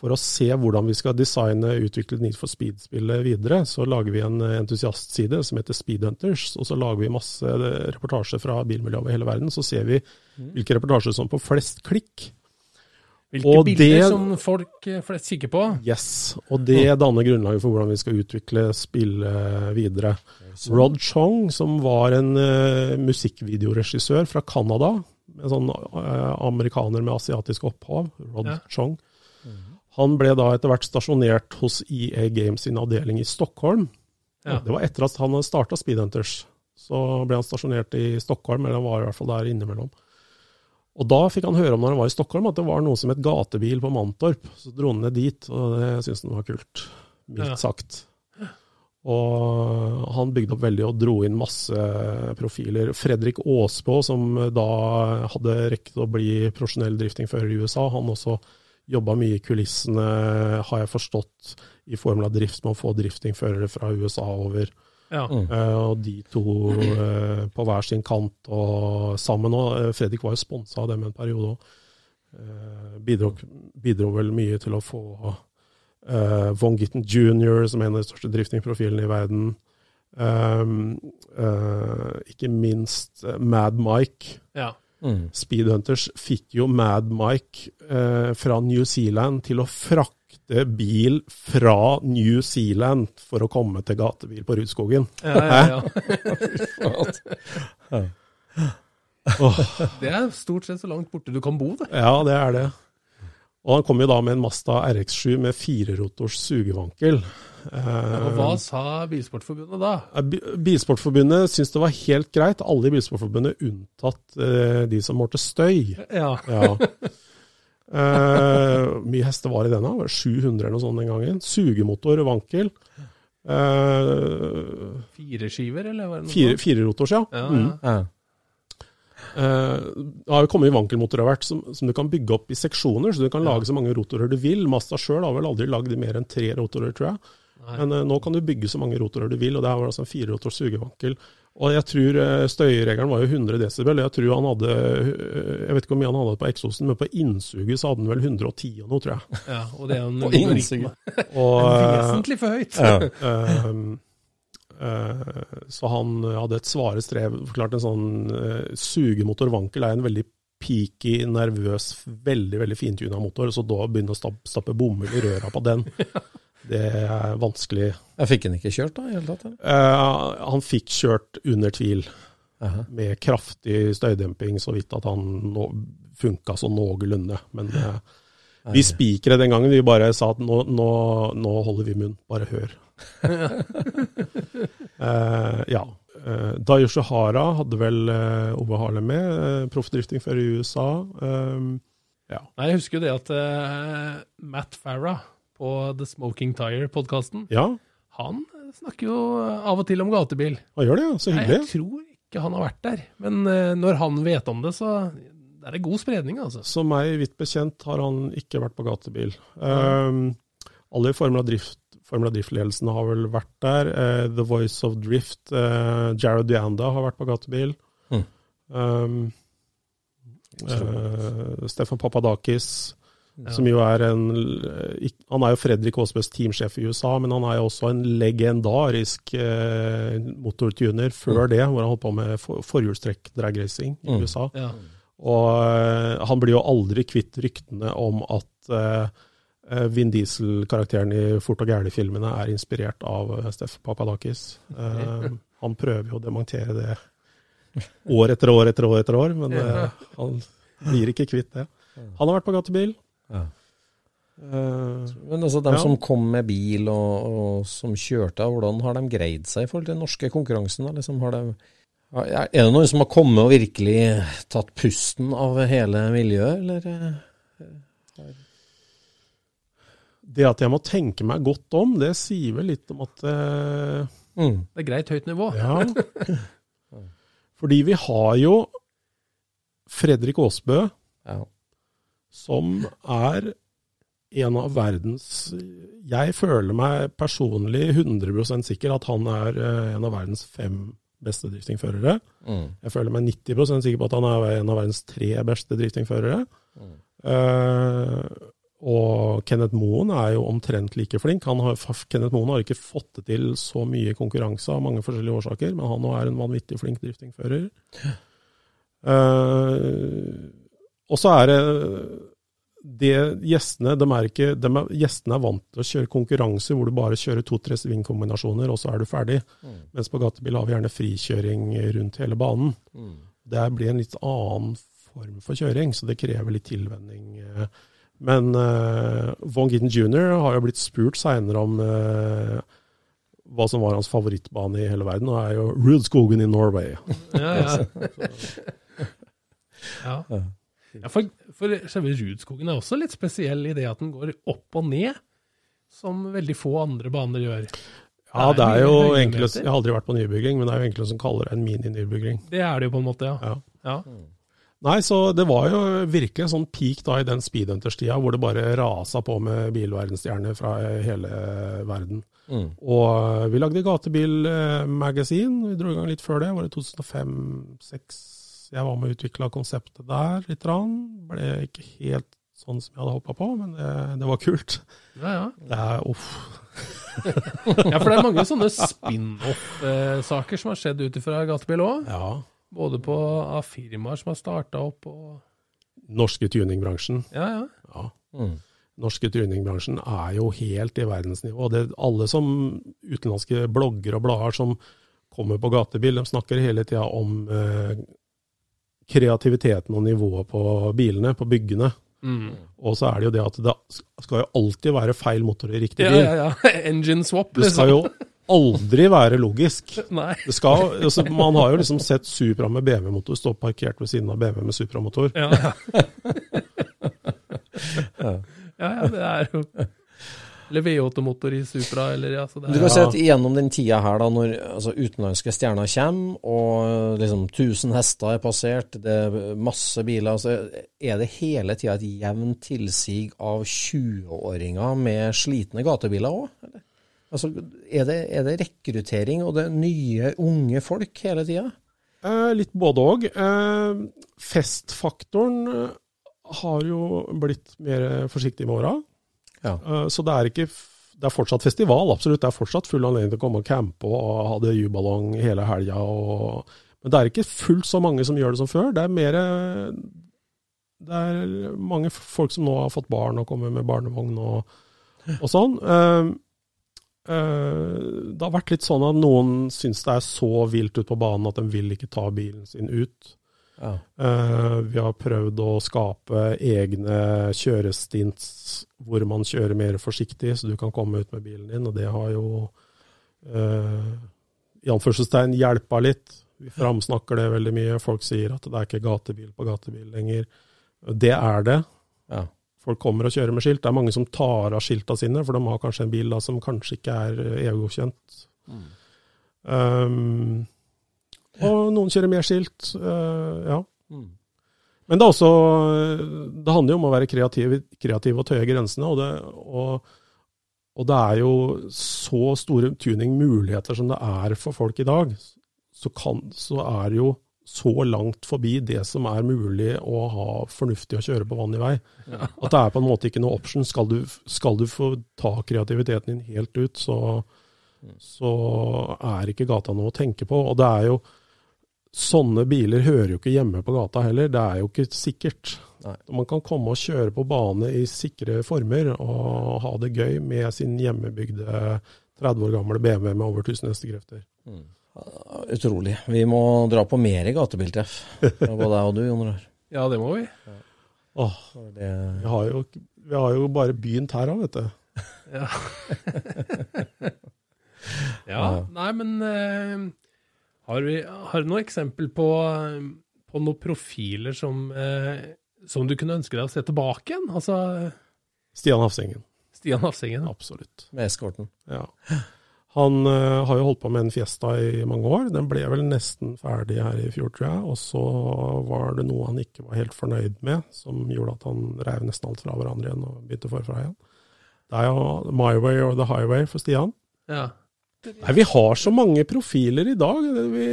S3: for å se hvordan vi skal designe og utvikle Need for Speed-spillet videre, så lager vi en entusiastside som heter Speedhunters, og så lager vi masse reportasjer fra bilmiljøet over hele verden. Så ser vi hvilke reportasjer som får flest klikk.
S4: Hvilke
S3: Og
S4: bilder
S3: det-
S4: som folk eh, flest kikker på.
S3: Yes, og det danner grunnlaget for hvordan vi skal utvikle spillet videre. Rod Chong, som var en uh, musikkvideoregissør fra Canada, en sånn uh, amerikaner med asiatisk opphav, Rod
S4: Ja.
S3: Chong, han ble da etter hvert stasjonert hos EA Games sin avdeling i Stockholm.
S4: Ja.
S3: Det var etter at han starta Speedhunters. Så ble han stasjonert i Stockholm, eller han var i hvert fall der innimellom. Og da fikk han høre om når han var i Stockholm at det var noe som het gatebil på Mantorp. Så dro han ned dit, og det syntes han var kult. Mildt sagt. Og han bygde opp veldig og dro inn masse profiler. Fredrik Aasbå, som da hadde rekt å bli profesjonell driftingfører i USA, han også jobba mye i kulissene, har jeg forstått, i Formel av drift med å få driftingførere fra USA over.
S4: Ja.
S3: Uh, og de to uh, på hver sin kant og sammen òg. Fredrik var jo sponsa av dem en periode òg. bidro, bidro vel mye til å få eh, Von Gitten jr., som er en av de største driftingprofilene i verden. Um, eh, ikke minst eh, Mad Mike.
S4: ja.
S5: Mm.
S3: Speedhunters fikk jo Mad Mike eh, fra New Zealand til å frakte bil fra New Zealand for å komme til gatebil på Rudskogen.
S4: Ja, ja, ja. Det er stort sett så langt borte du kan bo, det.
S3: Ja, det er det. Og han kom jo da med en Mazda RX7 med firerotors sugevankel. Ja,
S4: Og hva sa Bilsportforbundet da?
S3: Bilsportforbundet syntes det var helt greit, alle i Bilsportforbundet unntatt eh, de som målte støy.
S4: Ja.
S3: Ja. Eh, mye hester var i denne? Var det 700 eller noe sånt den gangen. Sugemotor vankel. Eh,
S4: Fireskiver, eller var det noe
S3: fire,
S4: sånt?
S3: fire rotors, ja.
S4: Ja,
S3: Mm.
S4: ja.
S5: Ja.
S3: Eh, det har jo kommet vankelmotorer hvert som, som du kan bygge opp i seksjoner, så du kan
S4: Ja.
S3: lage så mange rotorer du vil. Masta sjøl har vel aldri lagd mer enn tre rotorer, tror jeg.
S4: Nei.
S3: Men uh, nå kan du bygge så mange rotorer du vil, og det her var altså en firerotors sugevankel. Og jeg tror eh, støyregelen var jo 100 desibel. Jeg tror han hadde eh, Jeg vet ikke hvor mye han hadde på eksosen, men på innsuget så hadde han vel 110 og noe, tror jeg.
S4: Ja, og det er en.
S3: Og, eh,
S4: Vesentlig for høyt.
S5: Ja.
S3: Ehm, eh, så han hadde et svare strev. Forklart en sånn uh, sugemotor er en veldig peaky, nervøs, veldig veldig fintuna motor. Så da begynne å stappe, bomull i røra på den, det er vanskelig.
S5: Jeg fikk han ikke kjørt da, i hele tatt?
S3: Eh, han fikk kjørt under tvil,
S5: Aha.
S3: med kraftig støydemping, så vidt at han no funka sånn noenlunde. Men uh, vi spikere den gangen, vi bare sa at nå, nå, nå holder vi munn, bare hør. Eh, ja. Uh, Dayo Shahara hadde vel uh, Ove Harlem med, uh, proffdrifting før i USA. Um, ja.
S4: Nei, jeg husker jo det at Matt Farah på The Smoking Tire-podkasten,
S3: ja,
S4: han snakker jo av og til om gatebil.
S3: han gjør det, ja. Så
S4: Nei, jeg tror ikke han har vært der, men eh, når han vet om det, så er det god spredning, altså.
S3: Som meg vidt bekjent har han ikke vært på gatebil. Um, alle i Formel av drift Formel av drift-ledelsen har vel vært der. Uh, The Voice of Drift, uh, Jared Dianda har vært på gatebil.
S5: Mm.
S3: Um, uh, Stefan Papadakis,
S4: Ja.
S3: som jo er en Han er jo Fredrik Aasbøs teamsjef i USA, men han er jo også en legendarisk eh, motortuner før det, hvor han holdt på med for, forhjulstrekk dragracing i
S5: Mm.
S3: USA.
S4: Ja.
S3: Og eh, han blir jo aldri kvitt ryktene om at eh, eh, Vin Diesel-karakteren i Fort og gæli-filmene er inspirert av eh, Steff Papadakis. Eh, han prøver jo å demontere det år etter år etter år etter år, men eh, han blir ikke kvitt det. Han har vært på gatebil.
S5: Ja.
S3: Eh,
S5: Men altså, de
S3: Ja.
S5: som kom med bil og, og som kjørte, hvordan har de greid seg i forhold til den norske konkurransen? Da? Liksom, har de, er er det noen som har kommet og virkelig tatt pusten av hele miljøet, eller? eh?
S3: det at jeg må tenke meg godt om, det sier vel litt om at uh,
S5: Mm.
S4: Det er greit høyt nivå.
S3: Ja. Fordi vi har jo Fredrik Aasbø,
S5: Ja.
S3: Som er en av verdens Jeg føler meg personlig 100% sikker at han er eh, en av verdens fem beste driftingførere.
S5: Mm.
S3: Jeg føler meg 90% sikker på at han er en av verdens tre beste driftingførere.
S5: Mm.
S3: Uh, og Kenneth Moen er jo omtrent like flink. Han har, Kenneth Moen har ikke fått det til så mye konkurranse av mange forskjellige årsaker, men han òg er en vanvittig flink driftingfører. Eh, og så er det det gjestene de er ikke, de er, Gjestene er vant til å kjøre konkurranser hvor du bare kjører to-tre svingkombinasjoner, og så er du ferdig.
S5: Mm.
S3: Mens på gatebil har vi gjerne frikjøring rundt hele banen.
S5: Mm.
S3: Det blir en litt annen form for kjøring, så det krever litt tilvenning. eh. Men uh, Von Gitten jr. har jo blitt spurt seinere om uh, hva som var hans favorittbane i hele verden, og er jo Rudskogen i Norway.
S4: Ja, ja. ja. Ja for, for selve Rudskogen er også litt spesiell i det at den går opp og ned, som veldig få andre baner gjør.
S3: Ja,
S4: Det
S3: det
S4: er
S3: er jo
S4: mye
S3: Jeg har aldri vært på nybygging, men det er jo enkelte som kaller det en mini-nybygging.
S4: Det er det jo på en måte, ja.
S3: Ja.
S4: ja.
S3: Nei, så det var jo virkelig sånn peak da i den speedhunter-tida, hvor det bare rasa på med bilverdensstjerner fra hele verden.
S5: Mm.
S3: Og vi lagde gatebilmagasin, vi dro i gang litt før det, var det 2005-2006. Jeg var med og utvikla konseptet der litt. Rann. Ble ikke helt sånn som jeg hadde håpa på, men det, det var kult.
S4: ja, ja.
S3: Det er uff.
S4: Ja, for det er mange sånne spin-off-saker som har skjedd ut ifra gatebil òg.
S3: Ja.
S4: Både på, av firmaer som har starta opp og
S3: Norske tuningbransjen.
S4: Ja, ja.
S3: Ja.
S5: Mm.
S3: norske tuningbransjen er jo helt i verdensnivå. Det, er alle som utenlandske blogger og blader som kommer på gatebil, de snakker hele tida om eh, kreativiteten og nivået på bilene, på byggene.
S4: Mm.
S3: Og så er det jo det at det skal jo alltid være feil motor i riktig bil.
S4: ja, ja. ja. Engine swap, liksom.
S3: Det skal jo aldri være logisk.
S4: Nei.
S3: Det skal, altså, man har jo liksom sett Supra med BMW-motor stå parkert ved siden av BMW med Supra-motor.
S4: Ja. ja, ja, det er jo Eller V8-motor i Supra, eller ja, så det
S5: Du kan ja. se at gjennom den tida her, da, når altså, utenlandske stjerner kommer, og liksom 1000 hester er passert, det er masse biler, så er det hele tida et jevnt tilsig av 20-åringer med slitne gatebiler òg? Altså, er det, er det rekruttering og det er nye, unge folk hele tida?
S3: Eh, litt både òg. Eh, festfaktoren har jo blitt mer forsiktig med åra.
S5: Ja.
S3: Eh, så det er ikke Det er fortsatt festival, absolutt. Det er fortsatt full anledning til å komme og campe og ha det juballong hele helga. Men det er ikke fullt så mange som gjør det som før. Det er mer Det er mange folk som nå har fått barn og kommer med barnevogn og, og sånn. Eh, eh, det har vært litt sånn at noen syns det er så vilt ute på banen at de vil ikke ta bilen sin ut.
S5: Ja.
S3: Eh, vi har prøvd å skape egne kjørestints hvor man kjører mer forsiktig, så du kan komme ut med bilen din. Og det har jo uh, i anførselstegn hjelpa litt. Vi framsnakker det veldig mye. Folk sier at det er ikke gatebil på gatebil lenger. Det er det.
S5: Ja.
S3: Folk kommer og kjører med skilt. Det er mange som tar av skilta sine, for de har kanskje en bil da, som kanskje ikke er EU-godkjent. Um, og noen kjører mer skilt. øh, ja.
S5: Mm.
S3: Men det også Det handler jo om å være kreativ, kreativ og tøye grensene. Og det, og, og det er jo så store tuningmuligheter som det er for folk i dag. Så, kan, så er det jo så langt forbi det som er mulig å ha fornuftig å kjøre på vanlig vei. At det er på en måte ikke noe option. Skal du, skal du få ta kreativiteten din helt ut, så, så er ikke gata noe å tenke på. Og det er jo Sånne biler hører jo ikke hjemme på gata heller. Det er jo ikke sikkert.
S5: Nei.
S3: Man kan komme og kjøre på bane i sikre former og ha det gøy med sin hjemmebygde 30 år gamle BMW med over 1000 hestekrefter.
S5: Utrolig. Vi må dra på mer gatebiltreff. Både deg og du, Jon Rar.
S4: ja, det må vi.
S3: Åh,
S5: Det,
S3: vi har jo, vi har jo bare begynt her òg, vet du.
S4: Ja. ja. Nei, men eh, har, vi, har du noe eksempel på, på noen profiler som, eh, som du kunne ønske deg å se tilbake igjen? Altså
S3: Stian Hafsengen.
S4: Stian Hafsengen.
S3: Absolutt.
S5: med eskorten.
S3: Ja. Han uh, har jo holdt på med en Fiesta i mange år. Den ble vel nesten ferdig her i fjor, tror jeg. Og så var det noe han ikke var helt fornøyd med, som gjorde at han reiv nesten alt fra hverandre igjen og begynte forfra igjen. Det er jo My Way or The Highway for Stian.
S4: Ja.
S3: Nei, vi har så mange profiler i dag. Vi,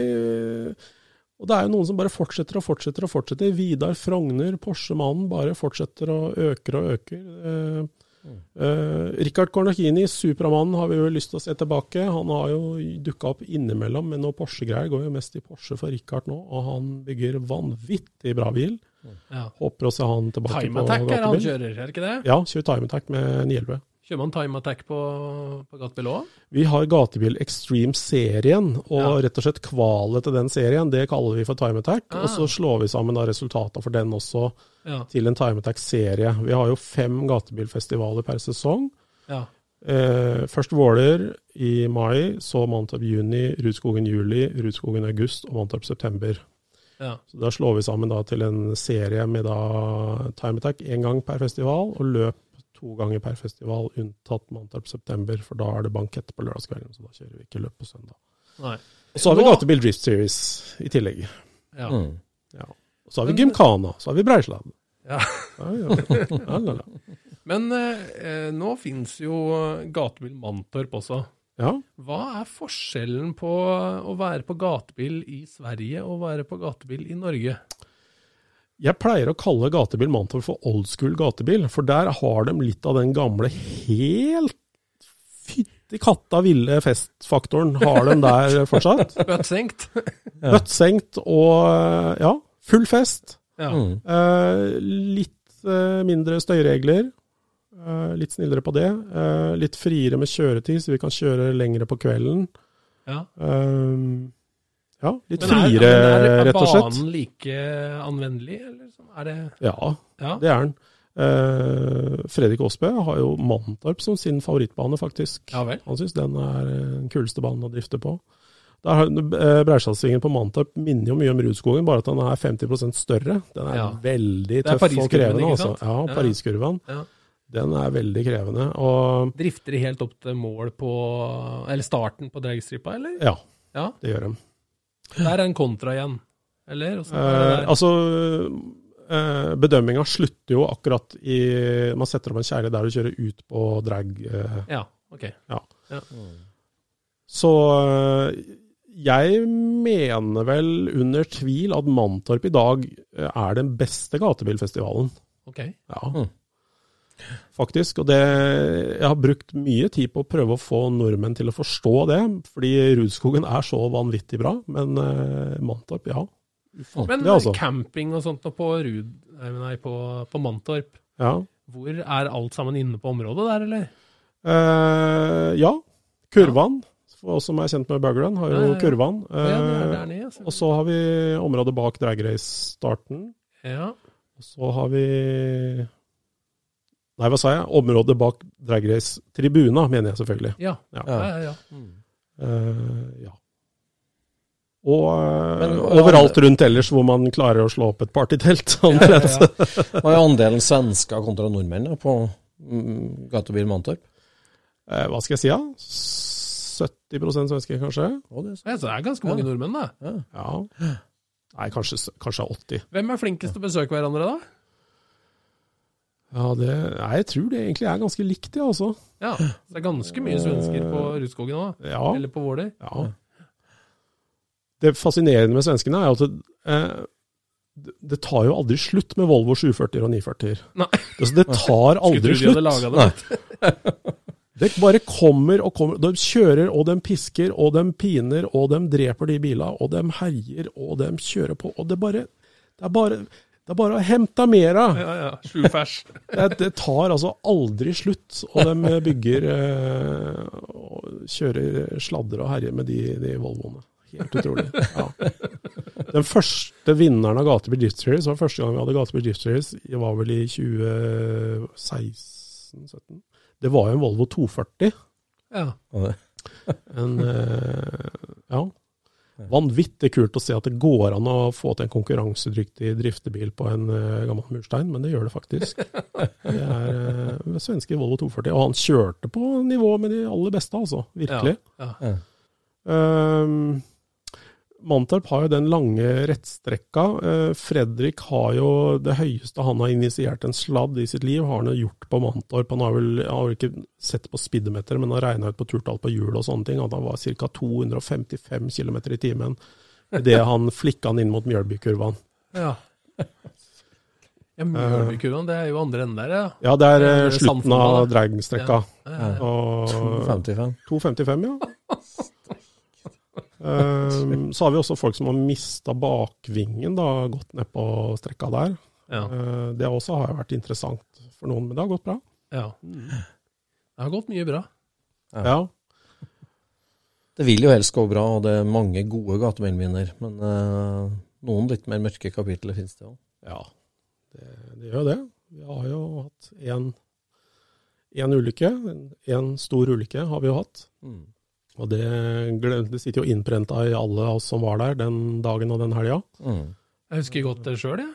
S3: og det er jo noen som bare fortsetter og fortsetter og fortsetter. Vidar Frogner, Porsche-mannen, bare fortsetter og øker og øker. Eh, eh, Rikard Kornakini, Supermannen, har vi jo lyst til å se tilbake. Han har jo dukka opp innimellom med noe Porsche-greier. Går jo mest i Porsche for Rikard nå, og han bygger vanvittig bra bil.
S4: ja.
S3: Håper å se han tilbake
S4: Time
S3: på
S4: Attack er han kjører, er det ikke det?
S3: Ja, kjører Time Attack med 911.
S4: Kjører man Time Attack på, på gatebil òg?
S3: Vi har Gatebil Extreme-serien, og
S4: Ja.
S3: rett og slett kvalet til den serien, det kaller vi for Time Attack.
S4: Ah.
S3: Og så slår vi sammen resultatene for den også
S4: Ja.
S3: til en Time Attack-serie. Vi har jo fem gatebilfestivaler per sesong.
S4: ja.
S3: Eh, først Våler i mai, så Mantorp juni, Rudskogen juli, Rudskogen august og Mantorp september.
S4: ja.
S3: Så Da slår vi sammen da til en serie med da Time Attack én gang per festival, og løp to ganger per festival, unntatt Mantorp september, for da er det bankett på lørdagskvelden, så da kjører vi ikke løp på søndag.
S4: Nei.
S3: Og så har vi
S4: Nå-
S3: Gatebil Drift Series i tillegg.
S4: Ja.
S5: Mm.
S3: Ja. Og så har vi Gymkhana, så har vi Breisland.
S4: Ja.
S3: Ja, ja.
S4: Men eh, nå fins jo gatebil Mantorp også.
S3: ja.
S4: Hva er forskjellen på å være på gatebil i Sverige og være på gatebil i Norge?
S3: Jeg pleier å kalle gatebil Mantor for old school gatebil, for der har de litt av den gamle, helt fytti katta ville festfaktoren har de der fortsatt. Bøttsenkt og ja, full fest.
S4: Ja.
S5: Mm.
S3: Eh, litt eh, mindre støyregler. Eh, litt snillere på det. Eh, litt friere med kjøretid, så vi kan kjøre lengre på kvelden.
S4: ja.
S3: Eh, ja, litt
S4: Men er,
S3: friere,
S4: men er, er
S3: rett og slett.
S4: Er banen like anvendelig, eller er det
S3: Ja,
S4: Ja.
S3: det er den. Eh, Fredrik Aasbø har jo Mantorp som sin favorittbane, faktisk.
S4: Ja vel.
S3: Han syns den er eh, den kuleste banen å drifte på. Der eh, Breisalsvingen på Mantorp minner jo mye om Rudskogen, bare at den er 50% større. Den er
S4: Ja.
S3: veldig tøff og krevende.
S4: ikke
S3: Altså.
S4: sant?
S3: Ja,
S4: Ja.
S3: Pariskurven.
S4: Ja.
S3: Den er veldig krevende. Og
S4: Drifter de helt opp til mål på Eller starten på dragstripa, eller?
S3: ja,
S4: Ja.
S3: det gjør de.
S4: Der er en kontra igjen. Eller? Er
S3: Eh, altså, eh, bedømminga slutter jo akkurat i Man setter opp en kjære der du kjører ut på drag. Eh,
S4: Ja, ok. Ja.
S3: så eh, jeg mener vel under tvil at Mantorp i dag eh, er den beste gatebilfestivalen.
S4: ok.
S3: Ja.
S5: Mm.
S3: Faktisk. Og det Jeg har brukt mye tid på å prøve å få nordmenn til å forstå det, fordi Rudskogen er så vanvittig bra. Men uh, Mantorp, ja.
S4: Men
S3: det, altså.
S4: camping og sånt på Rud... Nei, nei, på, på Mantorp,
S3: ja.
S4: hvor er alt sammen inne på området der, eller?
S3: Uh, ja. Kurvan, for oss som er kjent med Buggerland, har jo
S4: Ja, ja, ja.
S3: kurvan.
S4: Ja, altså.
S3: og så har vi området bak drag race-starten.
S4: Ja.
S3: Og så har vi Nei, hva sa jeg? Området bak drag race-tribuna, mener jeg selvfølgelig.
S4: Ja.
S3: Ja.
S4: Ja, ja, ja.
S3: uh, ja. Og eh,
S5: Men-
S3: overalt rundt ellers hvor man klarer å slå opp et partytelt. omtrent.
S4: Ja, ja, ja.
S5: Hva er andelen svensker kontra nordmenn da, på mm, gatebil Mantorp?
S3: Uh, hva skal jeg si, da? 70% svenske, kanskje?
S5: Oh, det er
S4: Ja, så det er ganske mange nordmenn, da.
S3: Ja. Nei, kanskje, kanskje 80.
S4: Hvem er flinkest til å besøke hverandre, da?
S3: Ja, det, nei, jeg tror det egentlig er ganske likt, det, altså.
S4: Ja, det er ganske mye svensker på Rudskogen òg,
S3: Ja.
S4: eller på Våler.
S3: ja. Det fascinerende med svenskene er at det, eh, det- tar jo aldri slutt med Volvo 740 og 940.
S4: Nei.
S3: Altså, det tar aldri
S4: Skulle tro de det.
S3: Det bare kommer og kommer. De kjører, og de pisker, og de piner, og de dreper de bilene, og de herjer, og de kjører på. Og det bare Det er bare, det er bare å hente mer av.
S4: Ja, ja. Sju fers.
S3: Det, det tar altså aldri slutt. Og de bygger eh, og kjører sladder og herjer med de, de Volvoene. Helt utrolig. Ja. Den første vinneren av Gatebil Drift Series var første gang vi hadde Gatebil Drift Series. Det var vel i 2016-2017. Det var jo en Volvo 240.
S4: Ja.
S3: En, eh, ja. Vanvittig kult å se at det går an å få til en konkurransedyktig driftebil på en eh, gammel murstein, men det gjør det faktisk. Det er uh, svenske Volvo 240, og han kjørte på nivå med de aller beste, altså. Virkelig.
S4: Ja.
S3: Um, Mantorp har jo den lange rettstrekka. Eh, Fredrik har jo det høyeste han har initiert en sladd i sitt liv, har han jo gjort på Mantorp. Han har vel, han har vel ikke sett på speedometer, men har regna ut på turtall på hjul og sånne ting, at han var ca. 255 km i timen idet han flikka han inn mot Mjølbykurven.
S4: ja. Ja, Mjølbykurven, det er jo andre enden der, ja.
S3: Ja, det er eh,
S4: Det er
S3: slutten
S4: Sandfonna,
S3: av dragstrekka.
S4: ja.
S3: Ja,
S5: ja.
S3: 2,55. 2,55, ja. Um, så har vi også folk som har mista bakvingen, da, gått ned på strekka der.
S4: ja.
S3: Uh, det også har vært interessant for noen, men det har gått bra.
S4: ja. Det har gått mye bra.
S5: Ja.
S3: Ja.
S5: Det vil jo helst gå bra, og det er mange gode gatemelvinner. Men eh, noen litt mer mørke kapitler finnes det òg.
S3: ja. Det, det gjør det. Vi har jo hatt én ulykke. Én stor ulykke har vi jo hatt.
S5: Mm.
S3: Og det, det sitter jo innprenta i alle oss som var der den dagen og den helga.
S5: Mm.
S4: Jeg husker godt det sjøl, jeg.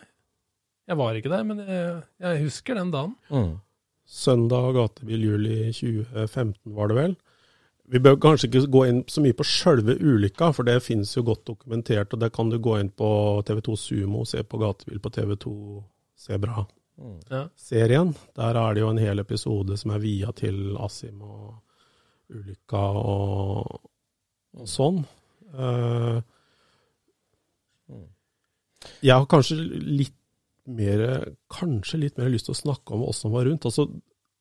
S4: Jeg var ikke der, men jeg, jeg husker den dagen.
S5: Mm.
S3: Søndag gatebil juli 2015 var det vel. Vi bør kanskje ikke gå inn så mye på sjølve ulykka, for det finnes jo godt dokumentert. og Det kan du gå inn på TV2 Sumo, se på gatebil på TV2 Sebra-serien.
S5: Mm.
S3: Der er det jo en hel episode som er via til Asim og ulykka og, og sånn. Eh, jeg har kanskje litt mer, kanskje litt mer lyst til å snakke om oss som var rundt. Altså,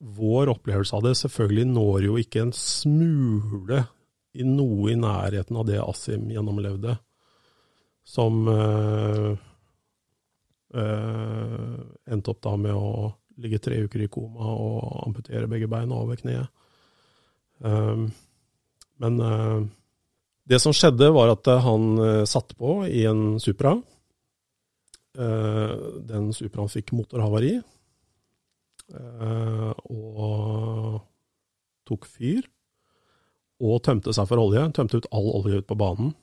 S3: vår opplevelse av det selvfølgelig når jo ikke en smule i noe i nærheten av det Asim gjennomlevde, som eh, eh, endte opp da med å ligge tre uker i koma og amputere begge beina over kneet. Um, men eh, det som skjedde, var at han uh, satte på i en Supra. Eh, den Supraen fikk motorhavari eh, og tok fyr. Og tømte seg for olje. Tømte ut all olje ut på banen.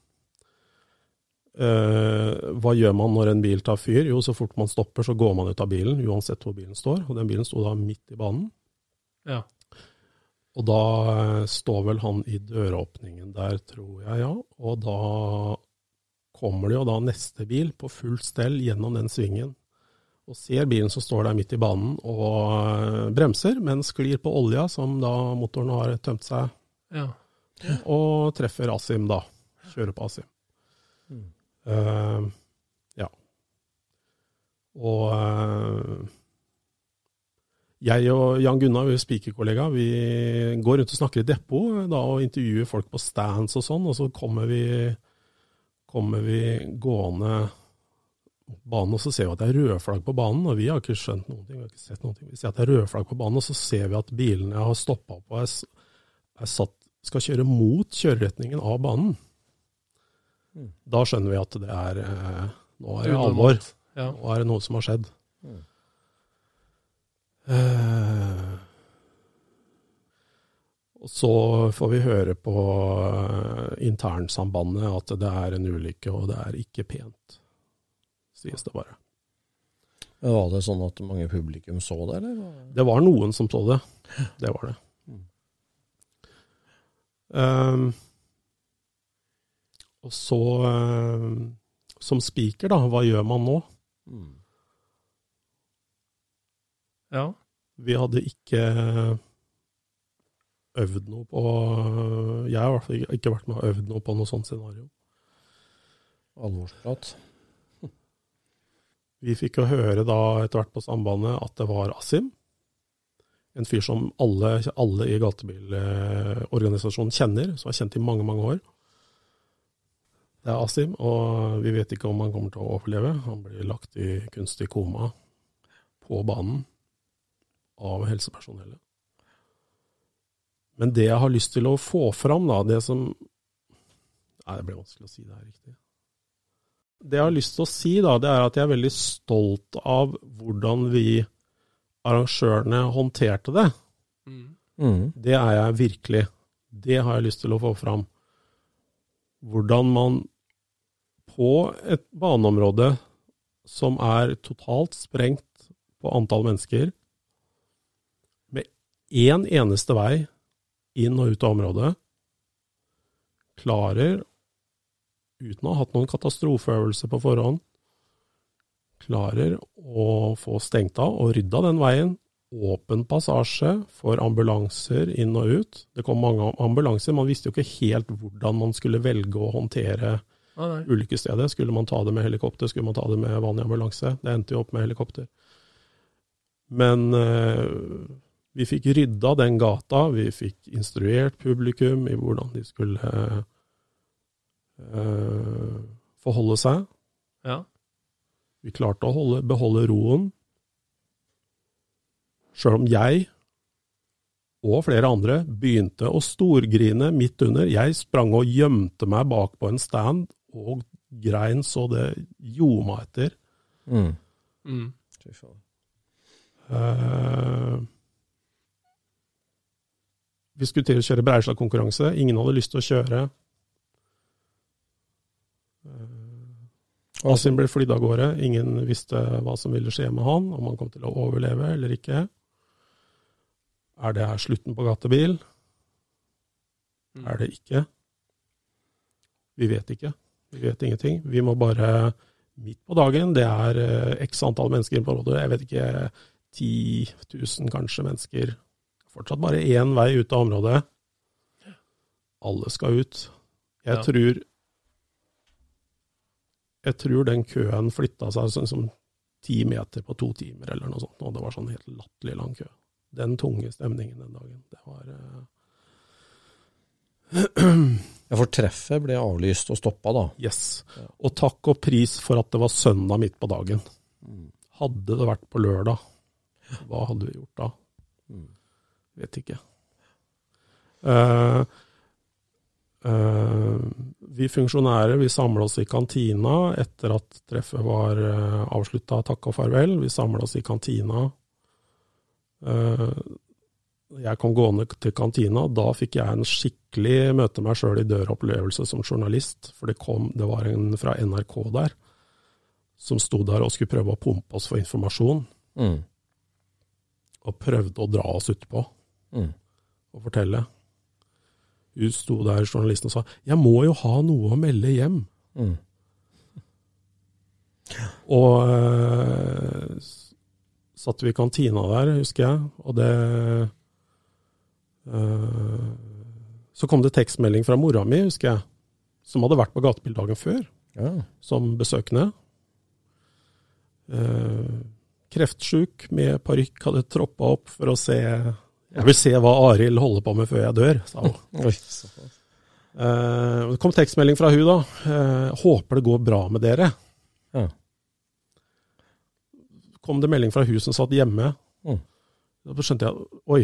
S3: Eh, hva gjør man når en bil tar fyr? Jo, så fort man stopper, så går man ut av bilen, uansett hvor bilen står. Og den bilen sto da midt i banen.
S4: Ja.
S3: Og da står vel han i døråpningen der, tror jeg, ja. Og da kommer det jo da neste bil på fullt stell gjennom den svingen. Og ser bilen som står der midt i banen og eh, bremser, men sklir på olja som da motoren har tømt seg,
S4: ja.
S3: og treffer Asim da. Kjører på Asim. Eh, ja. Og eh, jeg og Jan Gunnar, er spikerkollega, vi går rundt og snakker i depot da, og intervjuer folk på stands og sånn, og så kommer vi, kommer vi gående banen, og så ser vi at det er rødflagg på banen, og vi har ikke skjønt noen ting, vi har ikke sett noen ting. Vi ser at det er rødflagg på banen, og så ser vi at bilene har stoppa opp og er, er satt, skal kjøre mot kjøreretningen av banen. Da skjønner vi at det er eh, Nå er det alvor. Nå er det noe som har skjedd. Eh, og så får vi høre på eh, internsambandet at det er en ulykke, og det er ikke pent, sies det bare.
S5: Var det sånn at mange publikum så det, eller?
S3: Det var noen som så det. Det var det. Um, og så, um, som speaker, da, hva gjør man nå?
S5: Mm.
S4: Ja.
S3: Vi hadde ikke øvd noe på Jeg har i hvert fall ikke- vært med og øvd noe på noe sånt scenario.
S5: Alvorsprat.
S3: Vi fikk jo høre da etter hvert på sambandet at det var Asim. En fyr som alle, alle i gatebilorganisasjonen kjenner, som har kjent i mange, mange år. Det er Asim, og vi vet ikke om han kommer til å overleve. Han blir lagt i kunstig koma på banen av helsepersonellet. Men det jeg har lyst til å få fram, da, det som Nei, det ble vanskelig å si det her riktig. Det jeg har lyst til å si, da, det er at jeg er veldig stolt av hvordan vi arrangørene håndterte det.
S4: Mm.
S3: Det er jeg virkelig. Det har jeg lyst til å få fram. Hvordan man på et baneområde som er totalt sprengt på antall mennesker, én eneste vei inn og ut av området, klarer, uten å ha hatt noen katastrofeøvelse på forhånd, klarer å få stengt av og rydda den veien. Åpen passasje for ambulanser inn og ut. Det kom mange ambulanser, man visste jo ikke helt hvordan man skulle velge å håndtere
S4: Ah,
S3: ulykkesstedet. Skulle man ta det med helikopter, skulle man ta det med vanlig ambulanse? Det endte jo opp med helikopter. Men eh, vi fikk rydda den gata, vi fikk instruert publikum i hvordan de skulle eh, forholde seg.
S4: Ja.
S3: Vi klarte å holde, beholde roen. Sjøl om jeg og flere andre begynte å storgrine midt under. Jeg sprang og gjemte meg bak på en stand og grein så det ljoma etter.
S5: Mm.
S4: Mm.
S3: Eh, vi skulle til å kjøre Breislagkonkurranse. Ingen hadde lyst til å kjøre. Eh, Asim ble flydd av gårde. Ingen visste hva som ville skje med han, om han kom til å overleve eller ikke. Er det her slutten på gatebil?
S4: Mm.
S3: Er det ikke? Vi vet ikke. Vi vet ingenting. Vi må bare midt på dagen, det er eh, x antall mennesker på rådet, jeg vet ikke, 10 000 kanskje mennesker. Fortsatt bare én vei ut av området. Alle skal ut. Jeg
S4: Ja.
S3: tror Jeg tror den køen flytta seg sånn som ti meter på to timer, eller noe sånt. Og det var sånn helt latterlig lang kø. Den tunge stemningen den dagen. Det var eh,
S5: Ja, for treffet ble avlyst og stoppa, da.
S3: Yes. Og takk og pris for at det var søndag midt på dagen. Hadde det vært på lørdag, hva hadde vi gjort da? Vet ikke. Uh, uh, vi funksjonærer vi samla oss i kantina etter at treffet var uh, avslutta, takk og farvel. Vi samla oss i kantina. Uh, jeg kom gående til kantina, da fikk jeg en skikkelig møte meg sjøl i døra-opplevelse som journalist. For det, kom, det var en fra NRK der som sto der og skulle prøve å pumpe oss for informasjon,
S5: Mm.
S3: og prøvde å dra oss utpå.
S5: Mm.
S3: og fortelle. Hun sto der, journalisten, og sa 'jeg må jo ha noe å melde hjem'.
S5: Mm.
S3: Og øh, satt vi i kantina der, husker jeg, og det øh, Så kom det tekstmelding fra mora mi, husker jeg, som hadde vært på gatebildagen før,
S5: Ja.
S3: som besøkende. Uh, kreftsjuk med parykk hadde troppa opp for å se Jeg vil se hva Arild holder på med før jeg dør, sa hun.
S5: Oi.
S3: Eh, det kom tekstmelding fra hun da. Eh, håper det går bra med dere.
S5: Ja.
S3: Kom det melding fra hun som satt hjemme.
S5: Mm.
S3: Da skjønte jeg oi.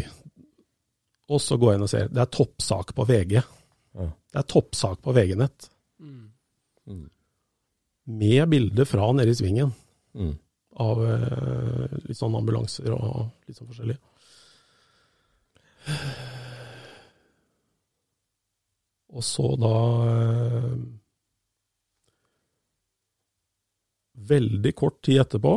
S3: Og så går jeg inn og ser. Det er toppsak på VG.
S5: Ja.
S3: Det er toppsak på VG-nett.
S5: Mm.
S3: Med bilde fra nede i svingen
S5: Mm.
S3: av eh, litt sånn ambulanser og litt sånn forskjellig. Og så da eh, Veldig kort tid etterpå,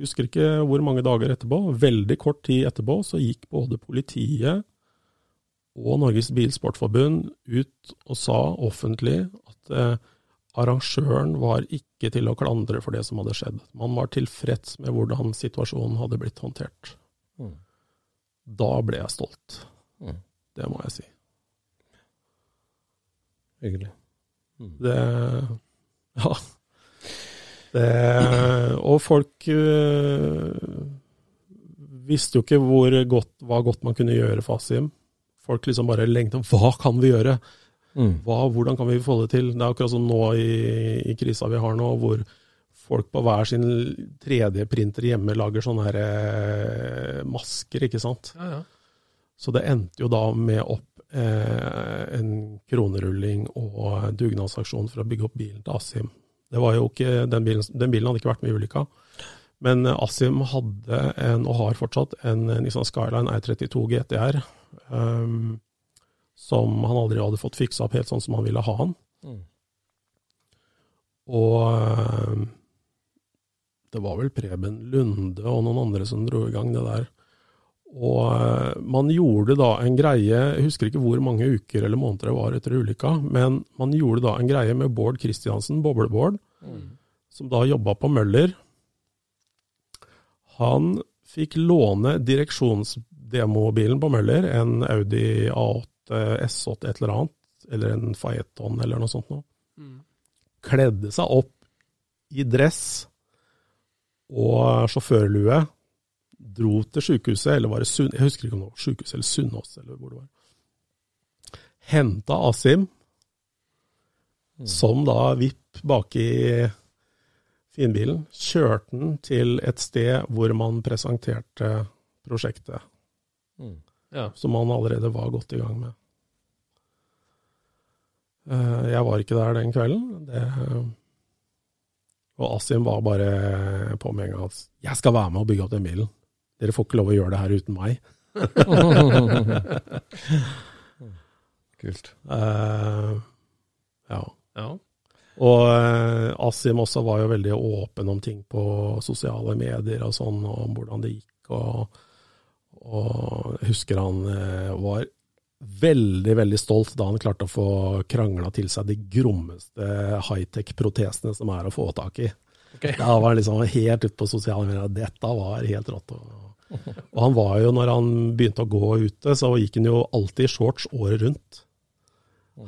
S3: husker ikke hvor mange dager etterpå, veldig kort tid etterpå så gikk både politiet og Norges Bilsportforbund ut og sa offentlig at eh, arrangøren var ikke til å klandre for det som hadde skjedd. Man var tilfreds med hvordan situasjonen hadde blitt håndtert.
S5: Mm.
S3: Da ble jeg stolt.
S5: Mm.
S3: Det må jeg si.
S5: Hyggelig. Mm.
S3: Det Ja. Det, og folk øh, visste jo ikke hvor godt, hva godt man kunne gjøre for Asim. Folk liksom bare lengta Hva kan vi gjøre?
S5: Mm.
S3: Hva, hvordan kan vi få det til? Det er akkurat som nå i, i krisa vi har nå, hvor folk på hver sin 3D-printer hjemme lager sånne her, eh, masker, ikke sant.
S4: Ja, ja.
S3: Så det endte jo da med opp eh, en kronerulling og dugnadsaksjon for å bygge opp bilen til Asim. Det var jo ikke, den bilen, den bilen hadde ikke vært med i ulykka. Men eh, Asim hadde en, og har fortsatt, en Nissan Skyline R32 GTR. um, som han aldri hadde fått fiksa opp helt sånn som han ville ha han.
S5: Mm.
S3: Og ehm, det var vel Preben Lunde og noen andre som dro i gang det der. Og eh, man gjorde da en greie, jeg husker ikke hvor mange uker eller måneder det var etter ulykka, men man gjorde da en greie med Bård Kristiansen, Boblebård, som da jobba på Møller. Han fikk låne direksjonsdemobilen på Møller, en Audi A8 S8 et eller annet, eller en Faeton eller noe sånt noe.
S4: Mm.
S3: Kledde seg opp i dress og sjåførlue, dro til sykehuset, eller var det Sunn... Jeg husker ikke om det var sykehuset eller Sunnaas, eller hvor det var. Henta Asim, som da vipp baki finbilen, kjørte den til et sted hvor man presenterte prosjektet,
S5: Mm.
S4: Ja.
S3: som man allerede var godt i gang med. Eh, Jeg var ikke der den kvelden. Det, og Asim var bare på med en gang at 'jeg skal være med og bygge opp den bilen'. Dere får ikke lov å gjøre det her uten meg.
S5: Kult.
S3: Uh, ja.
S4: ja.
S3: Og uh, Asim også var jo veldig åpen om ting på sosiale medier og sånn, og om hvordan det gikk. Og, og jeg husker han uh, var veldig, veldig stolt da han klarte å få krangla til seg de grommeste high-tech-protesene som er å få tak i.
S4: Okay.
S3: Da var han liksom helt ute på sosiale medier. Dette var helt rått. Og, han var jo, når han begynte å gå ute, så gikk han jo alltid i shorts året rundt.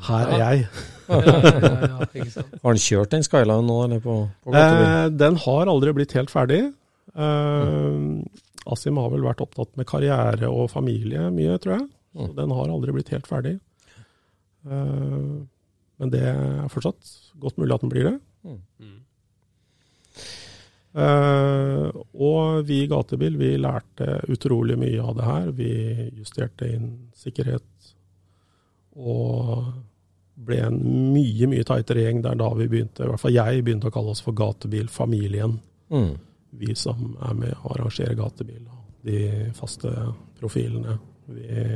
S3: Her er jeg.
S4: Ja, ja, ja.
S5: Har han kjørt den Skyline nå, eller på, på?
S3: Eh, den har aldri blitt helt ferdig. Eh, Asim har vel vært opptatt med karriere og familie mye, tror jeg. Så den har aldri blitt helt ferdig. Eh, men det er fortsatt godt mulig at den blir det.
S4: Mm.
S3: Eh, og vi i Gatebil vi lærte utrolig mye av det her. Vi justerte inn sikkerhet og ble en mye, mye tightere gjeng. Det er da vi begynte, i hvert fall jeg begynte å kalle oss for Gatebilfamilien.
S5: Mm.
S3: Vi som er med å arrangere gatebil, og de faste profilene. Vi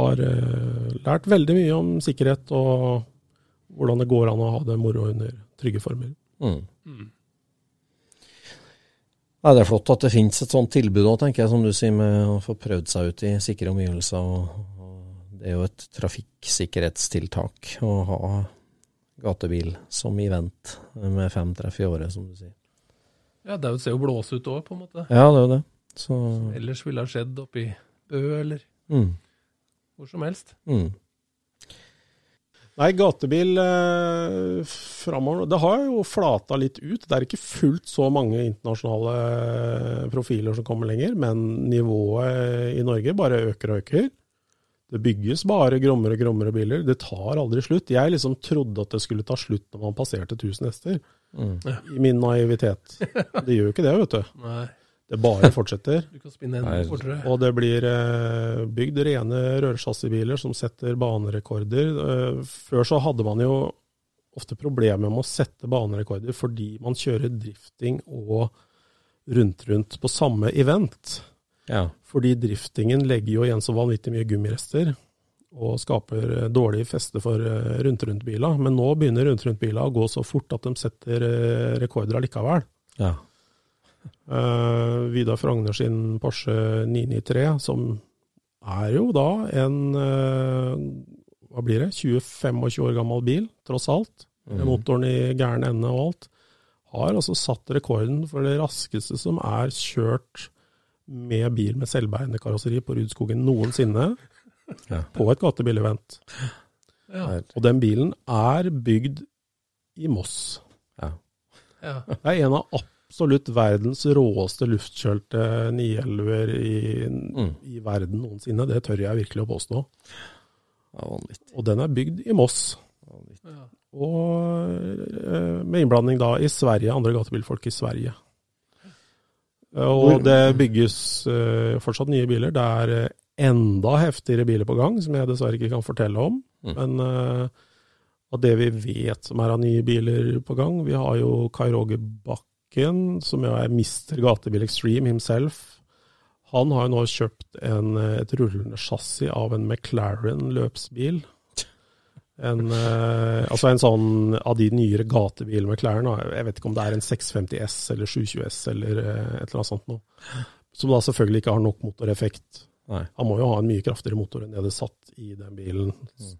S3: har eh, lært veldig mye om sikkerhet og hvordan det går an å ha det moro under trygge former.
S5: Mm.
S4: Mm.
S5: Nei, det er flott at det finnes et sånt tilbud òg, tenker jeg, som du sier, med å få prøvd seg ut i sikre omgivelser. Og, og det er jo et trafikksikkerhetstiltak å ha gatebil som event med fem treff i året, som du sier.
S4: Ja, det ser jo blåse ut òg, på en måte.
S5: Ja, det er jo det. Så
S4: Ellers ville ha skjedd oppi Bø, eller
S5: mm,
S4: hvor som helst.
S5: mm.
S3: Nei, gatebil eh, framover Det har jo flata litt ut. Det er ikke fullt så mange internasjonale eh, profiler som kommer lenger, men nivået i Norge bare øker og øker. Det bygges bare grommere og grommere biler. Det tar aldri slutt. Jeg liksom trodde at det skulle ta slutt når man passerte 1000 hester,
S5: Mm.
S3: i min naivitet. Det gjør jo ikke det, vet du.
S4: Nei,
S3: Det bare fortsetter.
S4: du kan spinne enda fortere.
S3: Og det blir eh, bygd rene rørsjassibiler som setter banerekorder. Eh, før så hadde man jo ofte problemer med å sette banerekorder fordi man kjører drifting og rundt-rundt på samme event.
S5: Ja.
S3: Fordi driftingen legger jo igjen så vanvittig mye gummirester og skaper eh, dårlig feste for rundt-rundt-biler. Men nå begynner rundt-rundt-biler å gå så fort at de setter rekorder allikevel.
S5: ja.
S3: Uh, Vidar Frogner sin Porsche 993, som er jo da en uh, hva blir det, 20-25 år gammel bil, tross alt, Mm. motoren i gæren ende og alt, har altså satt rekorden for det raskeste som er kjørt med bil med selvbærende karosseri på Rudskogen noensinne,
S5: Ja.
S3: på et gatebilevent.
S4: Ja,
S3: Og den bilen er bygd i Moss.
S4: ja.
S3: Det er en av absolutt verdens råeste luftkjølte 911-er i,
S5: Mm.
S3: i verden noensinne. Det tør jeg virkelig å påstå. Og den er bygd i Moss.
S4: ja.
S3: Og eh, med innblanding da i Sverige, andre gatebilfolk i Sverige. Eh, Og det bygges eh, fortsatt nye biler. Det er enda heftigere biler på gang, som jeg dessverre ikke kan fortelle om.
S5: Mm.
S3: Men av det vi vet som er av nye biler på gang Vi har jo Kai Roger Bakken, som jo er Mr. Gatebil Extreme himself. Han har jo nå kjøpt en, et rullende chassis av en McLaren løpsbil. En, eh, altså en sånn av de nyere gatebilene McLaren. Jeg vet ikke om det er en 650 S eller 720 S eller eh, et eller annet sånt noe. Som da selvfølgelig ikke har nok motoreffekt.
S5: Nei.
S3: Han må jo ha en mye kraftigere motor enn de hadde satt i den bilen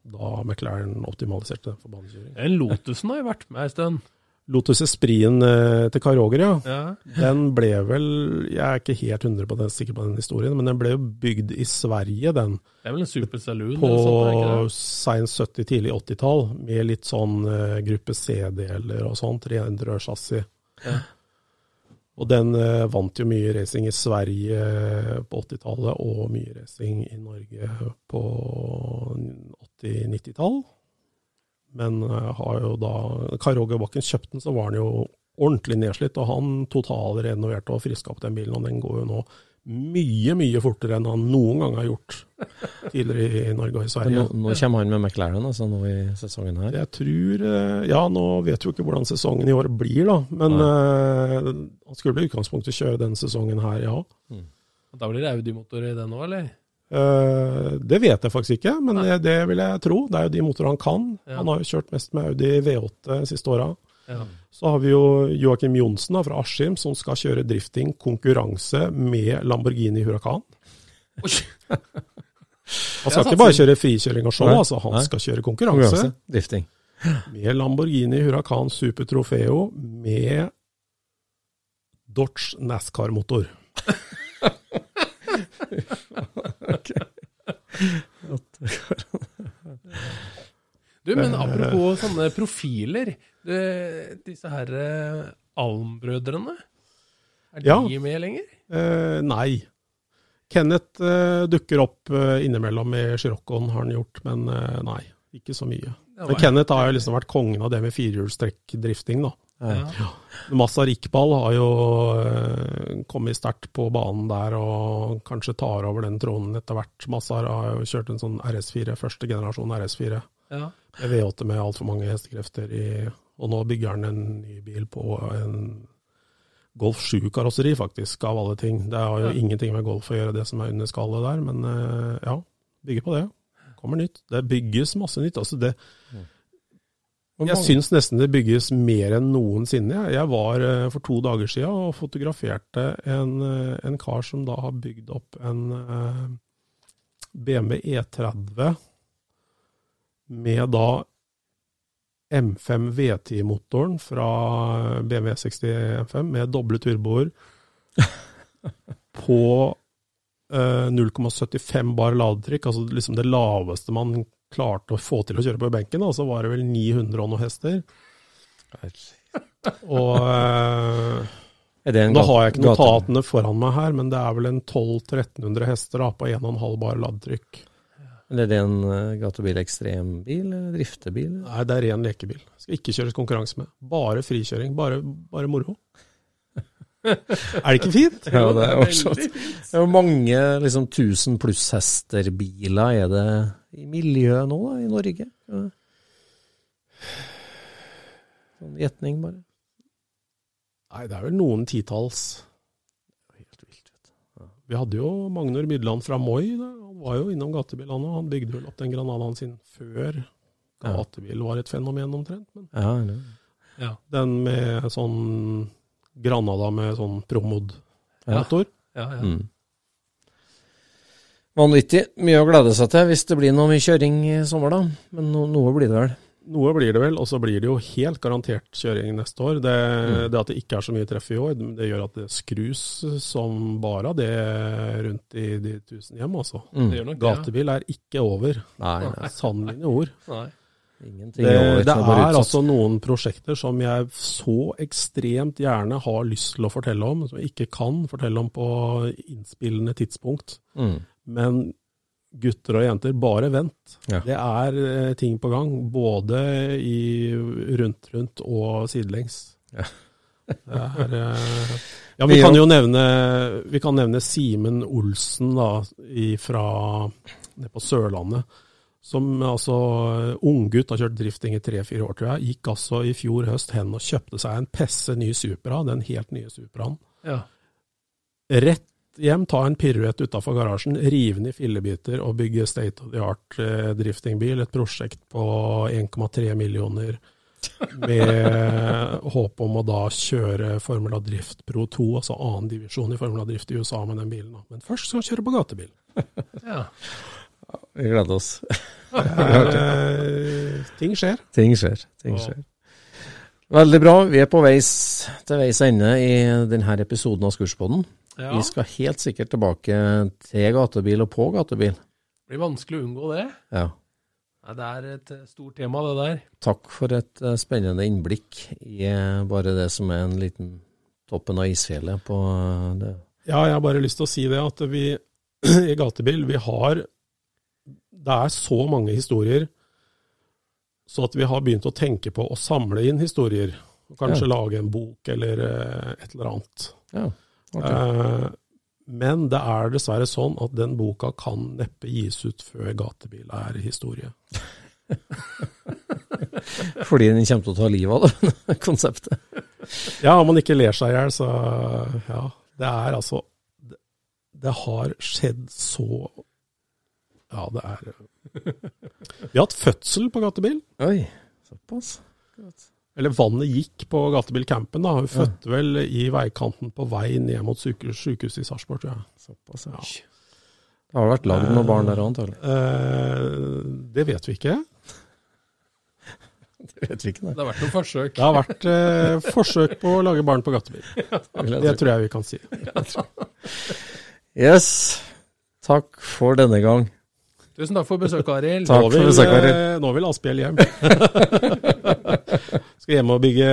S3: da McLaren optimaliserte den for banekjøring.
S4: Den Lotusen har jo vært med en stund.
S3: Lotus Esprien eh, til Karoger, ja.
S4: Ja.
S3: Den ble vel Jeg er ikke helt 100 på den, sikker på den historien, men den ble jo bygd i Sverige, den.
S4: Det er vel en Super Saloon
S3: På
S4: eller sånt, er det ikke det?
S3: seint 70-, tidlig 80-tall, med litt sånn eh, gruppe C-deler og sånt. Rødsjassi.
S4: Ja.
S3: Og den eh, vant jo mye racing i Sverige på 80-tallet, og mye racing i Norge på 80-90-tall. Men eh, har jo da Kai Roger Bakken kjøpte den, så var den jo ordentlig nedslitt, og han totalrenoverte og friska opp den bilen, og den går jo nå mye, mye fortere enn han noen gang har gjort tidligere i Norge og i Sverige.
S5: nå, nå kommer han med McLaren altså, nå i sesongen her.
S3: Jeg tror eh, Ja, nå vet vi jo ikke hvordan sesongen i år blir, da. Men uh, han skulle i utgangspunktet kjøre denne sesongen her, ja.
S4: Da blir det Audi-motor i den òg, eller?
S3: Eh, det vet jeg faktisk ikke, men det, det vil jeg tro. Det er jo de motorene han kan.
S4: Ja.
S3: Han har jo kjørt mest med Audi V8 de siste åra.
S4: Ja.
S3: Så har vi jo Joakim Johnsen da, fra Askim, som skal kjøre drifting konkurranse med Lamborghini Huracan. Han skal ikke bare kjøre frikjøring og show,
S5: Nei.
S3: altså. Han
S5: Nei.
S3: skal kjøre konkurranse.
S5: Konkurranse. Drifting.
S3: med Lamborghini Huracan Super Trofeo med Dodge NASCAR-motor.
S4: Du, men apropos sånne profiler. Du, disse her eh, Alm-brødrene, er
S3: Ja.
S4: de med lenger?
S3: Eh, nei. Kenneth eh, dukker opp eh, innimellom i Sciroccoen, har han gjort, men eh, nei, ikke så mye. Men Kenneth har jo liksom vært kongen av det med firehjulstrekkdrifting, da.
S4: Ja.
S3: Massa Rikball har jo eh, kommet sterkt på banen der og kanskje tar over den tronen etter hvert. Massa har jo kjørt en sånn RS4, første generasjon RS4.
S4: Ja.
S3: med V8 med altfor mange hestekrefter i Og nå bygger han en ny bil på en Golf 7-karosseri, faktisk, av alle ting. Det har jo
S4: Ja.
S3: ingenting med Golf å gjøre, det som er under skallet der, men eh, ja, bygger på det. Kommer nytt. Det bygges masse nytt. Altså det Jeg syns nesten det bygges mer enn noensinne. Jeg- var eh, for to dager siden og fotograferte en, eh, en kar som da har bygd opp en eh, BMW E30 med da M5 V10-motoren fra BMW 60 M5 med doble turboer på eh, 0,75 bar ladetrykk, altså liksom det laveste man klarte å få til å kjøre på benken, og så var det vel 900 og noe hester. Og eh,
S5: det en
S3: Nå har jeg ikke notatene foran meg her, men det er vel en 1200-1300 hester da, på 1,5 bar ladetrykk.
S5: Er det en eh, gatebil ekstrembil, eller driftebil?
S3: Nei, det er ren lekebil. Skal ikke kjøres konkurranse med. Bare frikjøring. Bare, bare moro. er det ikke fint?
S5: Ja, det er er jo mange liksom 1000 plusshester-biler er det i miljøet nå da, i Norge. Ja. Sånn gjetning, bare.
S3: Nei, det er vel noen titalls.
S5: Helt vilt, vet du.
S3: Vi hadde jo Magnor Midland fra Moi. Da. Han var jo innom gatebilene. Han bygde vel opp den Granadaen sin før gatebil var et fenomen omtrent. Men
S5: Ja, ja.
S4: Ja.
S3: den med sånn Granada med sånn Promod-motor.
S4: Ja, ja.
S5: Mm. Vanvittig. Mye å glede seg til hvis det blir noe mye kjøring i sommer, da. Men no, noe blir det vel.
S3: Noe blir det vel, og så blir det jo helt garantert kjøring neste år. Det,
S5: Mm.
S3: det at det ikke er så mye treff i år, det gjør at det skrus som bare det rundt i de tusen hjem, altså.
S5: Mm.
S4: Det gjør nok det. ja.
S3: Gatebil er ikke over.
S5: Nei, nei.
S3: Sannelig ord.
S4: Nei.
S5: Ingenting
S3: Det,
S5: over,
S3: det er altså noen prosjekter som jeg så ekstremt gjerne har lyst til å fortelle om, som jeg ikke kan fortelle om på innspillende tidspunkt.
S5: mm.
S3: Men gutter og jenter, bare vent.
S5: Ja.
S3: Det er eh, ting på gang, både i rundt rundt og sidelengs.
S5: Ja.
S3: Er, eh, ja, vi kan
S5: jo
S3: nevne, vi kan nevne Simen Olsen da, fra på Sørlandet. Som altså unggutt, har kjørt drifting i tre-fire år, tror jeg. Gikk altså i fjor høst hen og kjøpte seg en Pesse ny Supra, den helt nye Supraen.
S4: Ja.
S3: Rett hjem, ta en piruett utafor garasjen, rive den i fillebiter og bygge state of the art eh, driftingbil. Et prosjekt på 1,3 millioner med håp om å da kjøre Formula Drift Pro 2, altså annen divisjon i Formula Drift i USA med den bilen. Men først skal han kjøre på gatebil.
S4: ja.
S5: Vi gleder oss.
S3: Eh, ting skjer.
S5: Ting skjer. Ting skjer. Veldig bra. Vi er på veis til veis ende i denne episoden av Skurspodden.
S4: ja.
S5: Vi skal helt sikkert tilbake til gatebil og på gatebil.
S4: Det blir vanskelig å unngå det.
S5: Ja.
S4: Nei, det er et eh, stort tema, det der.
S5: Takk for et eh, spennende innblikk i bare det som er en liten toppen av isfjellet på det.
S3: Ja, jeg har bare lyst til å si det at vi i gatebil, vi har Det er så mange historier, så at vi har begynt å tenke på å samle inn historier. Og kanskje lage en bok eller eh, et eller annet.
S5: Ja. okay.
S3: Eh, men det er dessverre sånn at den boka kan neppe gis ut før gatebil er historie.
S5: Fordi den kommer til å ta livet av det konseptet.
S3: Ja, om man ikke ler seg i hjel, så ja. Det er altså det, det har skjedd så Ja, det er Vi har hatt fødsel på gatebil.
S5: Oi, såpass.
S3: Eller vannet gikk på gatebilcampen. da. Hun fødte vel i veikanten på vei ned mot sykehus, sykehuset i Sarpsborg, tror jeg.
S5: Såpass, ja. Det har vært lagd noen barn der òg, antakelig?
S3: Eh, det vet vi ikke.
S5: Det vet vi ikke,
S4: Det har vært noen forsøk.
S3: Det har vært eh, forsøk på å lage barn på gatebil. Det tror jeg vi kan si.
S5: Yes. Takk for denne gang.
S4: Tusen takk for besøket, Arild.
S5: Takk
S3: Nå
S5: for
S3: vil,
S5: besøket, Arild.
S3: eh, nå vil Asbjell hjem. Skal hjem og bygge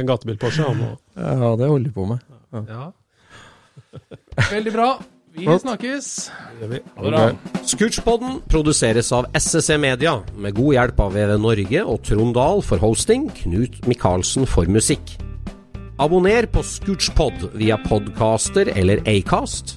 S3: en gatebil-Porsche. han nå.
S5: Ja, det holder på med.
S4: Ja. Veldig bra. Vi
S5: Flott.
S4: snakkes.
S7: Scootspodden produseres av SSC Media, med god hjelp av VV Norge og Trond Dahl for hosting, Knut Micaelsen for musikk. Abonner på Scootspod via podcaster eller Acast,